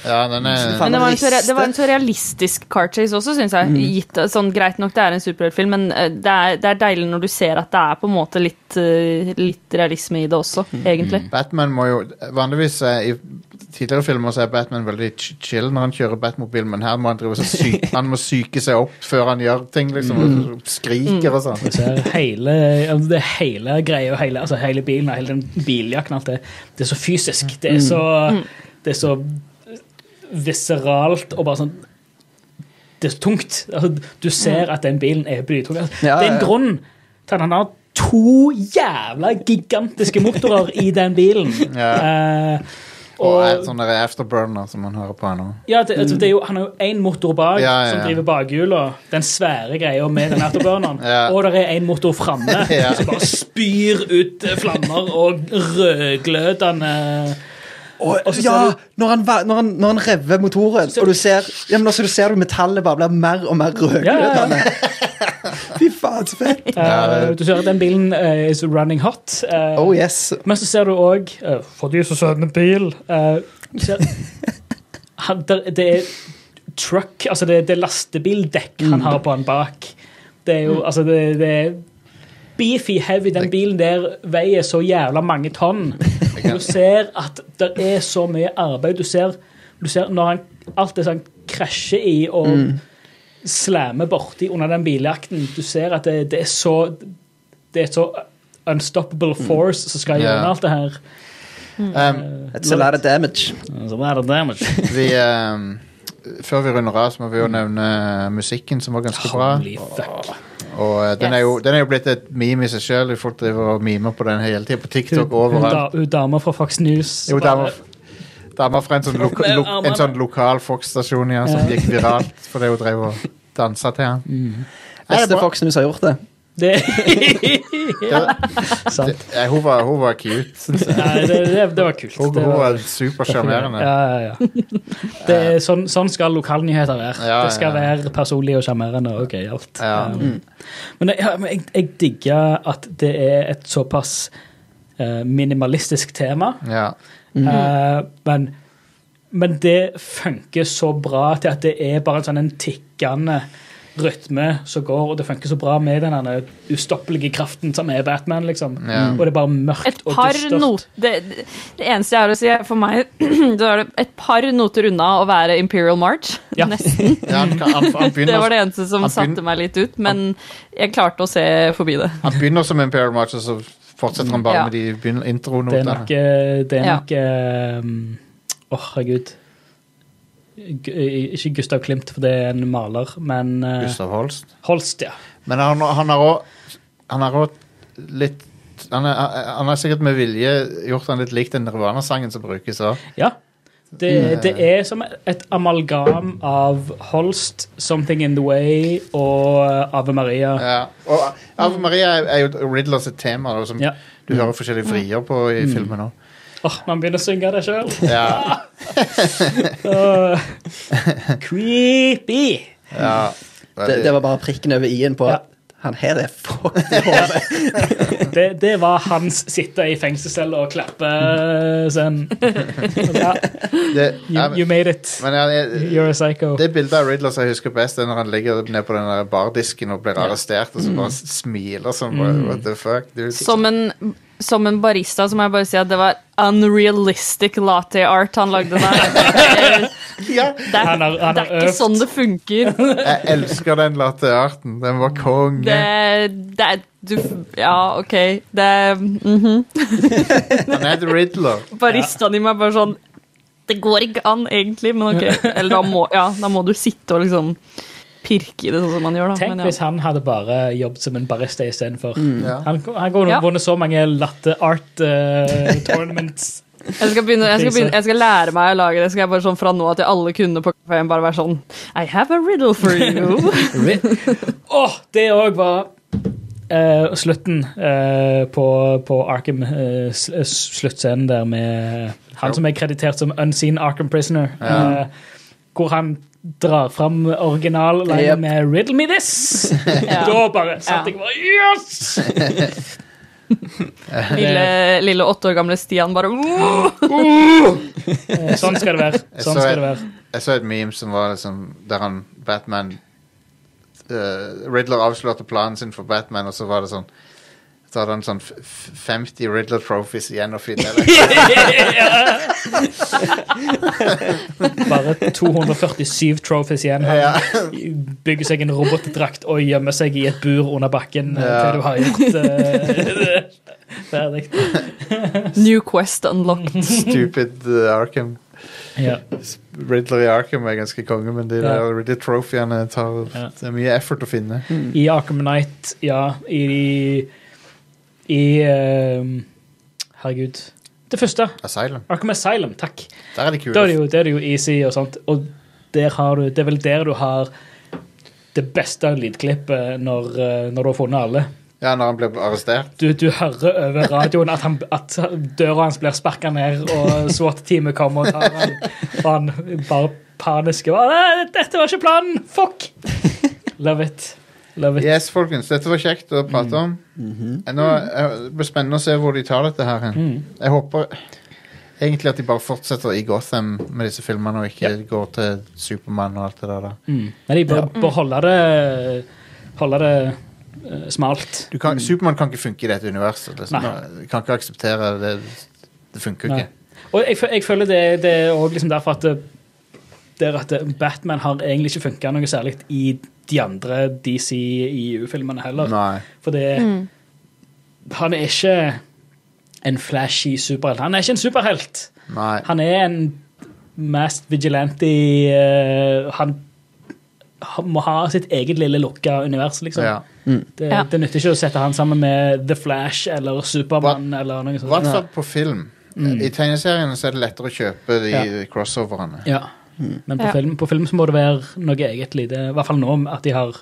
Ja den er Men det var, en så, det var en så realistisk car chase også, syns jeg. Gitt, sånn, greit nok, det er en superheltfilm, men eh, det er, det er deilig når du ser at det er på en måte litt, eh, litt realisme i det også, egentlig. Batman må jo Vanligvis eh, i tidligere filmer så er Batman veldig chill når han kjører Batmobil, men her må han drive så sy Han må psyke seg opp før han gjør ting, liksom. Og skriker og sånn. Hele, altså, det hele greia, hele, altså hele bilen og hele den biljakken alt det, det er så fysisk. Det er så, det er så viseralt og bare sånn Det er tungt. Altså, du ser at den bilen er blytung. Altså, Ja, det er en ja, ja. grunn til at han har to jævla gigantiske motorer i den bilen. Ja. Uh, Og og eh, sånn der afterburner som man hører på nå. ja, det, altså, det jo, Han har jo én motor bak Ja, ja, som ja. driver bakhjula. Den svære greia med den afterburneren. Ja. Og det er én motor framme Ja. som bare spyr ut flammer og rødglødende Og, Og så ser ja, du- når han, når, han, når han rever motoren, og du ser ja, men også, du ser du metallet bare blir mer og mer rødglødende. Fy faen, så fett. Uh, Du ser at den bilen uh, is running hot. Uh, Oh yes. Men så ser du òg For du så søt med bil eh, ser, han, det, det er truck Altså, det, det er lastebildekk han har på han bak. Det er jo Altså, det, det er beefy heavy. Den bilen der veier så jævla mange tonn. Du ser at det er så mye arbeid. Du ser, du ser når han alt det sånn krasjer i og slammer borti under den biljakten. Du ser at det, det er så Det er så unstoppable force som skal gjøre yeah. alt det her. Um, It's a lot of damage. It's a lot of damage. vi um, Før vi runder av, så må vi jo nevne musikken, som var ganske bra. Holy fuck. Og eh, den, er jo, den er jo blitt et meme i seg sjøl. Folk driver og mimer på den hele tida. På TikTok Hun, hun, overalt. da, hun dama fra Fox News. Jo, bare- dama, damer fra en sånn, loka, Med lo, armene. en sånn lokal Fox-stasjon ja, som Ja. gikk viralt fordi hun drev og dansa til han. Nei, det er Beste bra. Fox News har gjort det. Det, Sant. det- eh, hun, var, hun var cute, syns jeg. Nei, det, det, det var kult. Hun, Det hun var, var supersjarmerende. ja, ja, ja. Det er, sånn, sånn skal lokalnyheter være. Ja, det skal ja. være personlig og sjarmerende og gøyalt. Ja. Um, Men, jeg, ja, men jeg, jeg digger at det er et såpass eh, minimalistisk tema. Ja. Eh, men, men det funker så bra til at det er bare en sånn en tikkende rytme som går, og det funker så bra med den ustoppelige kraften som er Batman, liksom. Ja. Og det er bare mørkt Et og par dystert. not, det, det eneste jeg har å si er for meg, da er det et par noter unna å være Imperial March. Ja. Nesten. Ja, han, han, han, begynner, Det var det eneste som satte meg litt ut, men jeg klarte å se forbi det. han begynner som Imperial March, og så fortsetter han bare Ja. med de intronotene. Det er nok, eh, det er Ja. nok eh, um, Åh, herregud. Eh, Ikke Gustav Klimt, for det er en maler, men eh, Gustav Holst. Holst, ja. Men han, han har òg Han har òg litt han, er, han har sikkert med vilje gjort han litt lik den Nirvana-sangen som brukes òg. Ja. Det, det er som et amalgam av Holst, 'Something In The Way' og Ave Maria. Ja. Og Ave Maria er, jo Riddlers tema. da, Som, Ja. Du hører forskjellige vrier på i filmen òg. Åh, man begynner å synge det sjøl. Ja, creepy! ja. Det, det var bare prikken over i-en på Ja. Han her er fucked i hodet. Det, det var hans sitte i fengselscelle og klappe sånn. Ja, you, you made it. men You're a psycho. Det bildet av Riddler som jeg husker best, er når han ligger nede på den bardisken og blir arrestert, og så bare smiler sånn. What the fuck, dude? Som en, som en barista så må jeg bare si at det var unrealistic latte art han lagde der. Ja, Det er, Han har- han det er ikke sånn det funker. jeg elsker den latte arten. Den var konge. Det, det er du, Ja, OK. Det mm -hmm. Han er The Riddler. Baristaen i meg bare sånn Det går ikke an, egentlig, men OK. Eller da må, ja, da må du sitte og liksom pirke i det sånn som man gjør, da. Tenk Men, hvis han hadde bare jobbet som en barista istedenfor. Ja. Han, han kunne Ja. vunnet så mange latte art uh, tournaments. Jeg skal, begynne, jeg, skal begynne, jeg skal lære meg å lage det. Skal jeg bare sånn Fra nå av til alle kunne på kafeen bare være sånn I have a riddle for you. Åh, det òg var uh, slutten uh, på, på Arkham, uh, sluttscenen der med han som er kreditert som Unseen Arkham Prisoner. Ja. hvor han drar fram originallinen Yep. med 'Riddle me this'. Da bare satt jeg bare Yes! Lille, lille åtte år gamle Stian bare! Eh, Sånn skal det være. Sånn så skal et- det være. Jeg så et meme som var liksom Der han Batman uh, Riddler avslørte planen sin for Batman, og så var det sånn Så hadde han sånn f- f- 50 Riddler trophies igjen å finne. Bare 247 trophies igjen. Han bygger seg en robotdrakt og gjemmer seg i et bur under bakken eh, Ja. til du har gjort eh, ferdig. New Quest unlocked. Stupid eh, Arkham. Ja. Riddler i Arkham er ganske konge, men de Ja. der Riddler trophyene tar Ja. Det er mye effort å finne. I Arkham Knight, ja. I, i uh, Herregud. Det første. Asylum. Arkham Asylum, takk. Der er det kule. Da er det jo, det er det jo easy og sånt. Og der har du, det er vel der du har det beste lydklippet når, eh, når du har funnet alle. Ja, når han ble arrestert. Du, du hører over radioen at, han, at døra hans blir sparka ned, og SWAT-teamet kommer og tar han. Og han bare panisk og bare, «Nei, Dette var ikke planen! Fuck! Love it. Love it. Yes, folkens. Dette var kjekt å prate om. Nå, eh, det blir spennende å se hvor de tar dette her. hen. Jeg håper egentlig at de bare fortsetter i Gotham med disse filmene, og ikke går til Supermann og alt det der. da. Mm. Men de bør, bør holde det Holde det eh, smalt. Du kan, Supermann kan ikke funke i dette universet. Liksom. Nei. Du kan ikke akseptere det. Det funker Nei. ikke. Og jeg, fø- jeg føler det, det er også liksom derfor at det, det er at Batman har egentlig ikke funka noe særlig i de andre DC-EU-filmene heller. Nei. For det Han er ikke en flashy superhelt. Han er ikke en superhelt. Nei. Han er en mest vigilante uh, han, han må ha sitt eget lille lukka univers, liksom. Ja. Det, Ja. det nytter ikke å sette han sammen med The Flash eller Supermann eller noe I hvert sånt. fall på film. I tegneseriene så er det lettere å kjøpe de Mm. Ja. crossoverne. Ja. Men på, Ja. film, på film så må det være noe eget lite I hvert fall nå at de har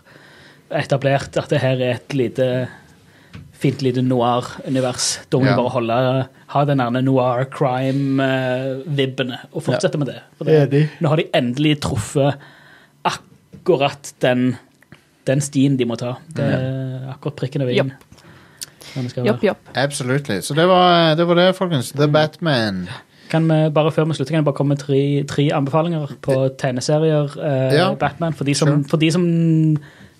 etablert at det her er et lite fint lite noir-univers. Da må Ja. bare holde, ha den der noir crime-vibbene og fortsette med det. For det. Nå har de endelig truffet akkurat den, den stien de må ta. Det er akkurat prikken over i-en. Det. Jopp, jopp. Absolutely. Så det var det, var det folkens. The Batman. Kan vi bare før vi slutter, kan jeg bare komme med tre, tre anbefalinger på tegneserier eh, Ja. Batman. For de, som, Sure. for de som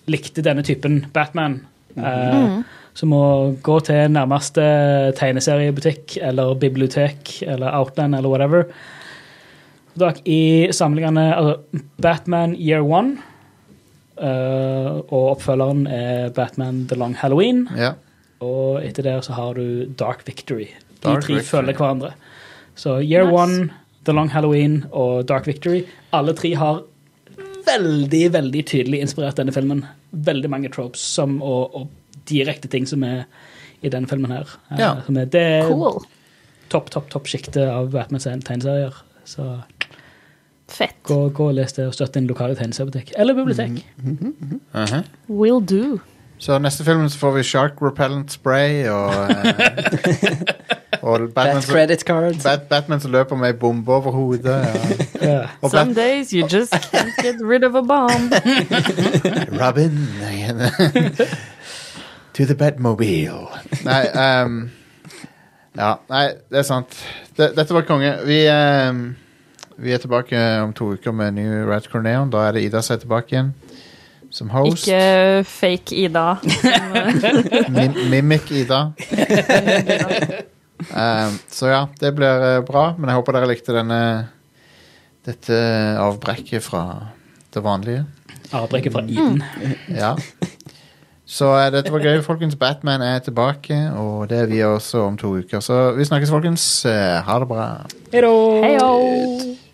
likte denne typen Batman, eh, så må gå til nærmeste tegneseriebutikk eller bibliotek eller Outland eller whatever. I samlingene altså Batman Year One, eh, og oppfølgeren er Batman The Long Halloween. Ja. Og etter det så har du Dark Victory. De Dark tre Victory. følger hverandre. Så Year Nice. One, The Long Halloween og Dark Victory. Alle tre har veldig, veldig tydelig inspirert denne filmen. Veldig mange tropes som, og, og direkte ting som er i denne filmen her. Eh, Ja. Som er, det er Cool. topp, topp, topp sjiktet av Batmans tegneserier. Så Fett. gå, gå og les det og støtt din lokale tegneseriebutikk. Eller bibliotek. Mhm. Will do. Så neste film så får vi Shark Repellent Spray og eh, Og Batman Bat som, credit card. Bat, Batman som løper med ei bombe over hodet. Ja. yeah. Og Some Bat, days you just can't get rid of a bomb. Robin To the Batmobile. Nei, um, Ja, nei, det er sant. Det, dette var konge. Vi um, Vi er tilbake om to uker med ny Rat Corneon. Da er det Ida som er tilbake igjen som host. Ikke fake Ida. Mim Mimic Ida. um, så ja, det blir eh, bra. Men jeg håper dere likte denne dette avbrekket fra det vanlige. Avbrekket fra Iden. Ja. Så uh, dette var gøy, folkens. Batman er tilbake, og det er vi også om to uker. Så vi snakkes, folkens. Uh, ha det bra. Hei!